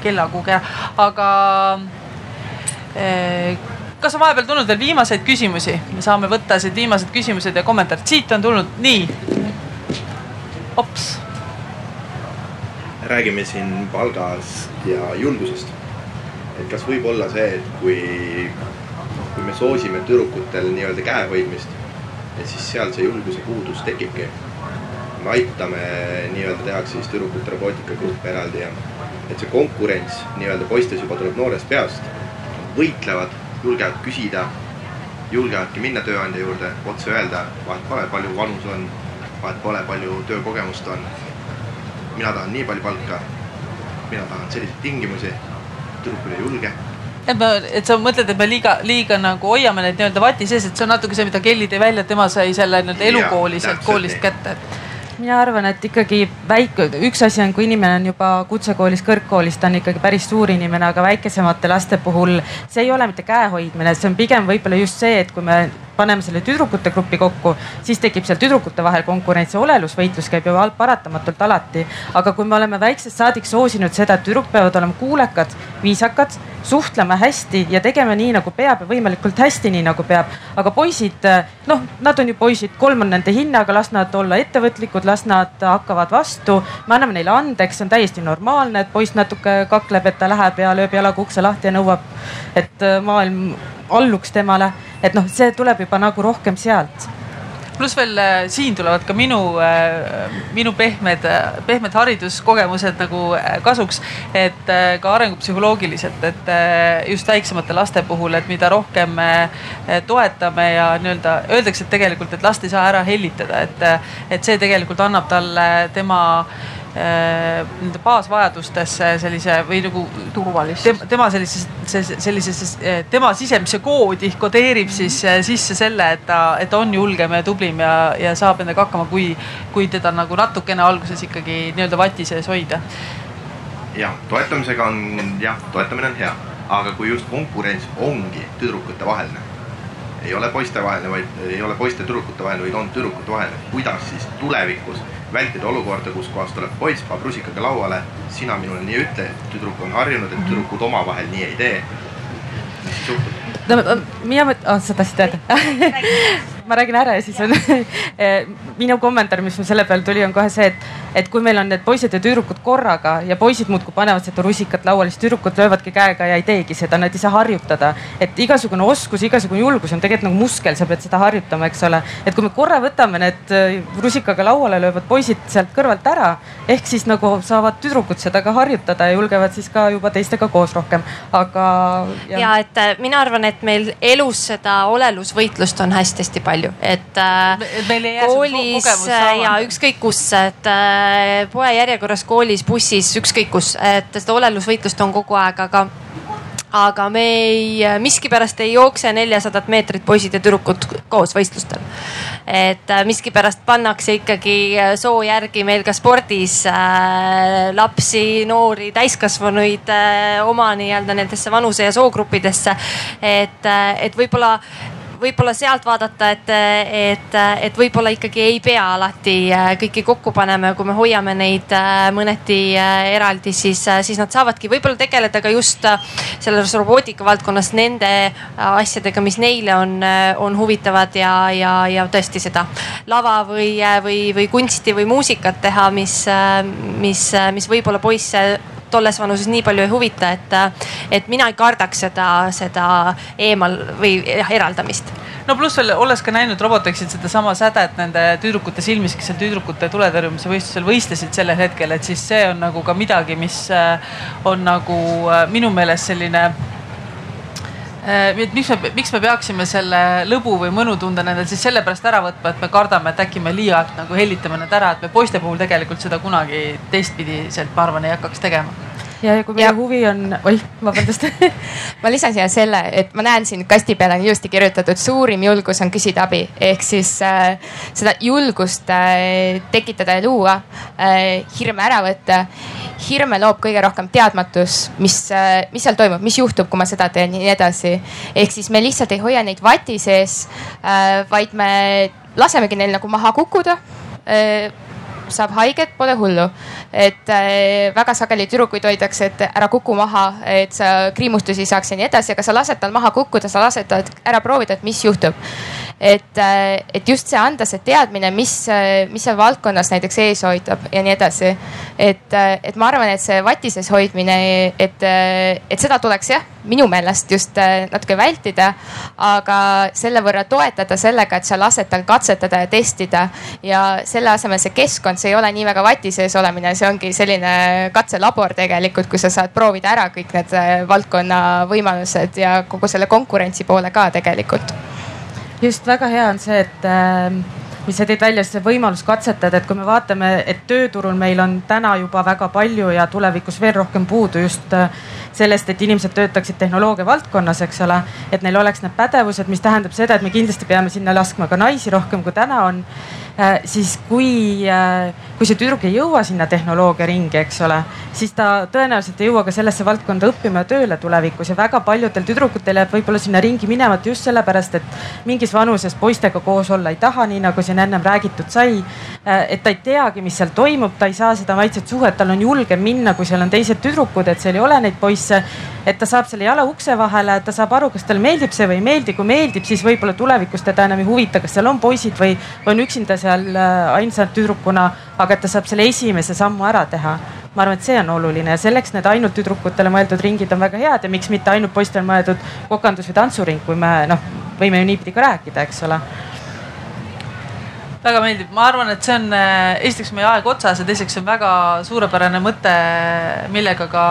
kella kuhugi ära, aga eh, kas on vahepeal tulnud veel viimaseid küsimusi? me saame võtta siit viimased küsimused ja kommentaarid, siit on tulnud, nii. ops. räägime siin palgast ja julgusest. et kas võib olla see, et kui, kui me soosime tüdrukutel nii-öelda käehoidmist, et siis seal see julguse puudus tekibki. me aitame nii-öelda, tehakse siis tüdrukute robootikagrupp eraldi ja et see konkurents nii-öelda poistes juba tuleb noorest peast, võitlevad julgevad küsida, julgevadki minna tööandja juurde, otse öelda, vahet pole, palju vanus on, vahet pole, palju töökogemust on. mina tahan nii palju palka, mina tahan selliseid tingimusi, tüdrukul ei julge. Et me, et sa mõtled, et me liiga, liiga nagu hoiame neid nii-öelda vati sees, et see on natuke see, mida Kelly tõi välja, et tema sai selle nii-öelda elukooli sealt koolist kätte mina arvan, et ikkagi väike, üks asi on, kui inimene on juba kutsekoolis, kõrgkoolis, ta on ikkagi päris suur inimene, aga väikesemate laste puhul see ei ole mitte käehoidmine, see on pigem võib-olla just see, et kui me paneme selle tüdrukute grupi kokku, siis tekib seal tüdrukute vahel konkurents ja olelusvõitlus käib ju paratamatult alati. aga kui me oleme väiksest saadik soosinud seda, et tüdruk peavad olema kuulekad, viisakad, suhtlema hästi ja tegema nii nagu peab ja võimalikult hästi, nii nagu peab. aga poisid, noh, nad on ju poisid, kolm on nende hinnaga, las nad olla ettevõtlikud, las nad hakkavad vastu. me anname neile andeks, see on täiesti normaalne, et poiss natuke kakleb, et ta läheb ja lööb jalaga ukse lahti ja nõuab, et maailm alluks temale et noh, see tuleb juba nagu rohkem sealt pluss veel äh, siin tulevad ka minu, minu pehmed, pehmed hariduskogemused nagu kasuks. et ka arengupsühholoogiliselt, et just väiksemate laste puhul, et mida rohkem me toetame ja nii-öelda öeldakse, et tegelikult, et last ei saa ära hellitada, et, et see tegelikult annab talle tema Äh, nende baasvajadustesse sellise või nagu turvalisust. tema sellisesse, sellisesse, tema sisemisse koodi kodeerib siis äh, sisse selle, et ta, et ta on julgem ja tublim ja, ja saab endaga hakkama, kui, kui teda nagu natukene alguses ikkagi nii-öelda vati sees hoida. jah, toetamisega on jah, toetamine on hea, aga kui just konkurents ongi tüdrukute vaheline ei ole poistevaheline, vaid ei ole poiste-tüdrukute vaheline, vaid on tüdrukute vaheline. kuidas siis tulevikus vältida olukorda, kus kohas tuleb poiss, paneb rusikaga lauale, sina minule nii ütle, tüdruk on harjunud, et tüdrukud omavahel nii ei tee. mis siis juhtub? no mina mõtlen oh,, sa tahtsid öelda ma räägin ära ja siis on minu kommentaar, mis mul selle peale tuli, on kohe see, et, et kui meil on need poisid ja tüdrukud korraga ja poisid muudkui panevad seda rusikat lauale, siis tüdrukud löövadki käega ja ei teegi seda, nad ei saa harjutada. et igasugune oskus, igasugune julgus on tegelikult nagu muskel, sa pead seda harjutama, eks ole. et kui me korra võtame need äh, rusikaga lauale löövad poisid sealt kõrvalt ära, ehk siis nagu saavad tüdrukud seda ka harjutada ja julgevad siis ka juba teistega koos rohkem, aga. ja et äh, mina arvan, et meil elus seda olelusvõitlust on hästi-hästi palju palju, et äh, koolis ja ükskõik kus, et äh, poe järjekorras koolis, bussis, ükskõik kus, et seda olelusvõitlust on kogu aeg, aga aga me ei, miskipärast ei jookse neljasadat meetrit poisid ja tüdrukud koos võistlustel. et äh, miskipärast pannakse ikkagi äh, soo järgi meil ka spordis äh, lapsi, noori, täiskasvanuid äh, oma nii-öelda nendesse vanuse ja soogruppidesse. et, äh, et võib-olla võib-olla sealt vaadata, et, et, et võib-olla ikkagi ei pea alati äh, kõiki kokku panema ja kui me hoiame neid äh, mõneti äh, eraldi, siis, siis nad saavadki võib-olla tegeleda ka just selles robootika valdkonnas nende asjadega, mis neile on, on huvitavad ja, ja, ja tõesti seda lava või, või, või kunsti või muusikat teha, mis, mis, mis võib-olla poisse tolles vanuses nii palju ei huvita, et, et mina ei kardaks seda, seda eemal või jah, eraldamist no pluss veel olles ka näinud Robotexit sedasama sädet nende tüdrukute silmis, kes seal tüdrukute tuletõrjumise võistlusel võistlesid sellel hetkel, et siis see on nagu ka midagi, mis äh, on nagu äh, minu meelest selline äh, et miks me, miks me peaksime selle lõbu või mõnutunde nendel siis sellepärast ära võtma, et me kardame, et äkki me liialt nagu hellitame nad ära, et me poiste puhul tegelikult seda kunagi teistpidiselt, ma arvan, ei hakkaks tegema ja, kui meie ja. huvi on, oih, vabandust ma lisan siia selle, et ma näen siin kasti peale on ilusti kirjutatud, suurim julgus on küsida abi, ehk siis äh, seda julgust äh, tekitada ja luua äh,, hirme ära võtta. hirme loob kõige rohkem teadmatus, mis äh,, mis seal toimub, mis juhtub, kui ma seda teen ja nii edasi. ehk siis me lihtsalt ei hoia neid vati sees äh,, vaid me lasemegi neil nagu maha kukkuda äh, saab haiget, pole hullu. et äh, väga sageli tüdrukuid hoitakse, et ära kuku maha, et sa kriimustusi saaks ja nii edasi, aga sa lased tal maha kukkuda, sa lased tal ära proovida, et mis juhtub. et, äh, et just see anda see teadmine, mis, äh, mis seal valdkonnas näiteks ees hoitab ja nii edasi. et, äh, et ma arvan, et see vati sees hoidmine, et, et seda tuleks jah, minu meelest just natuke vältida, aga selle võrra toetada sellega, et sa lased tal katsetada ja testida ja selle asemel see keskkond valdkond, see ei ole nii väga vati sees olemine, see ongi selline katselabor tegelikult, kus sa saad proovida ära kõik need äh, valdkonna võimalused ja kogu selle konkurentsi poole ka tegelikult. just väga hea on see, et äh, mis sa tõid välja, see võimalus katsetada, et kui me vaatame, et tööturul meil on täna juba väga palju ja tulevikus veel rohkem puudu just äh, sellest, et inimesed töötaksid tehnoloogia valdkonnas, eks ole. et neil oleks need pädevused, mis tähendab seda, et me kindlasti peame sinna laskma ka naisi rohkem kui täna on Äh, siis kui, äh, kui see tüdruk ei jõua sinna tehnoloogia ringi, eks ole, siis ta tõenäoliselt ei jõua ka sellesse valdkonda õppima ja tööle tulevikus ja väga paljudel tüdrukutel jääb võib-olla sinna ringi minemata just sellepärast, et mingis vanuses poistega koos olla ei taha, nii nagu siin ennem räägitud sai. Äh, et ta ei teagi, mis seal toimub, ta ei saa seda maitset suhet, tal on julgem minna, kui seal on teised tüdrukud, et seal ei ole neid poisse. et ta saab selle jala ukse vahele, ta saab aru, kas talle meeldib see või ei meeldi, kui meeldib, siis võib-olla tulevikus teda enam ei huvita, kas seal on poisid või on üksinda seal äh, ainsa tüdrukuna, aga et ta saab selle esimese sammu ära teha. ma arvan, et see on oluline ja selleks need ainult tüdrukutele mõeldud ringid on väga head ja miks mitte ainult poistele mõeldud kokandus või tantsuring, kui me noh, võime ju niipidi ka rääkida, eks ole väga meeldib, ma arvan, et see on äh, esiteks meie aeg otsas ja teiseks on väga suurepärane mõte, millega ka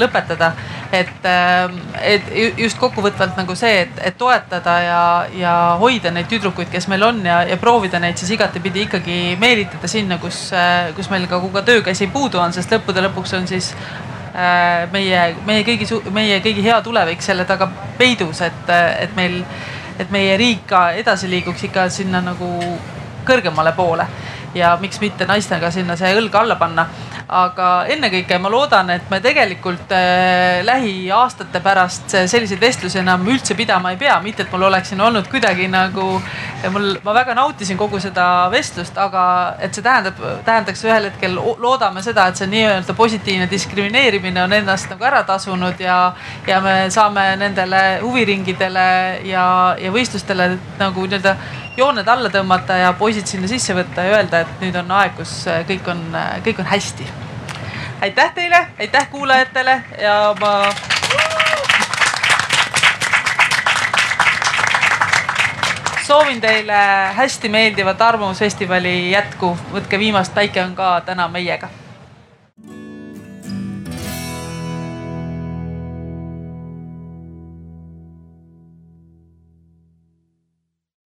lõpetada. et, ähm, et just kokkuvõtvalt nagu see, et, et toetada ja, ja hoida neid tüdrukuid, kes meil on ja, ja proovida neid siis igatepidi ikkagi meelitada sinna, kus, äh, kus meil ka, ka töökäsi puudu on, sest lõppude lõpuks on siis äh, meie, meie kõigi, meie kõigi hea tulevik selle taga peidus, et, et meil, et meie riik ka edasi liiguks ikka sinna nagu kõrgemale poole ja miks mitte naistega sinna see õlg alla panna. aga ennekõike ma loodan, et me tegelikult äh, lähiaastate pärast selliseid vestlusi enam üldse pidama ei pea, mitte et mul oleks siin olnud kuidagi nagu, mul, ma väga nautisin kogu seda vestlust, aga et see tähendab, tähendaks ühel hetkel, loodame seda, et see nii-öelda positiivne diskrimineerimine on ennast nagu ära tasunud ja, ja me saame nendele huviringidele ja, ja võistlustele nagu nii-öelda jooned alla tõmmata ja poisid sinna sisse võtta ja öelda, et nüüd on aeg, kus äh, kõik on, äh, kõik on hästi. aitäh teile, aitäh kuulajatele ja ma. soovin teile hästi meeldivat Arvamusfestivali jätku, võtke viimast, päike on ka täna meiega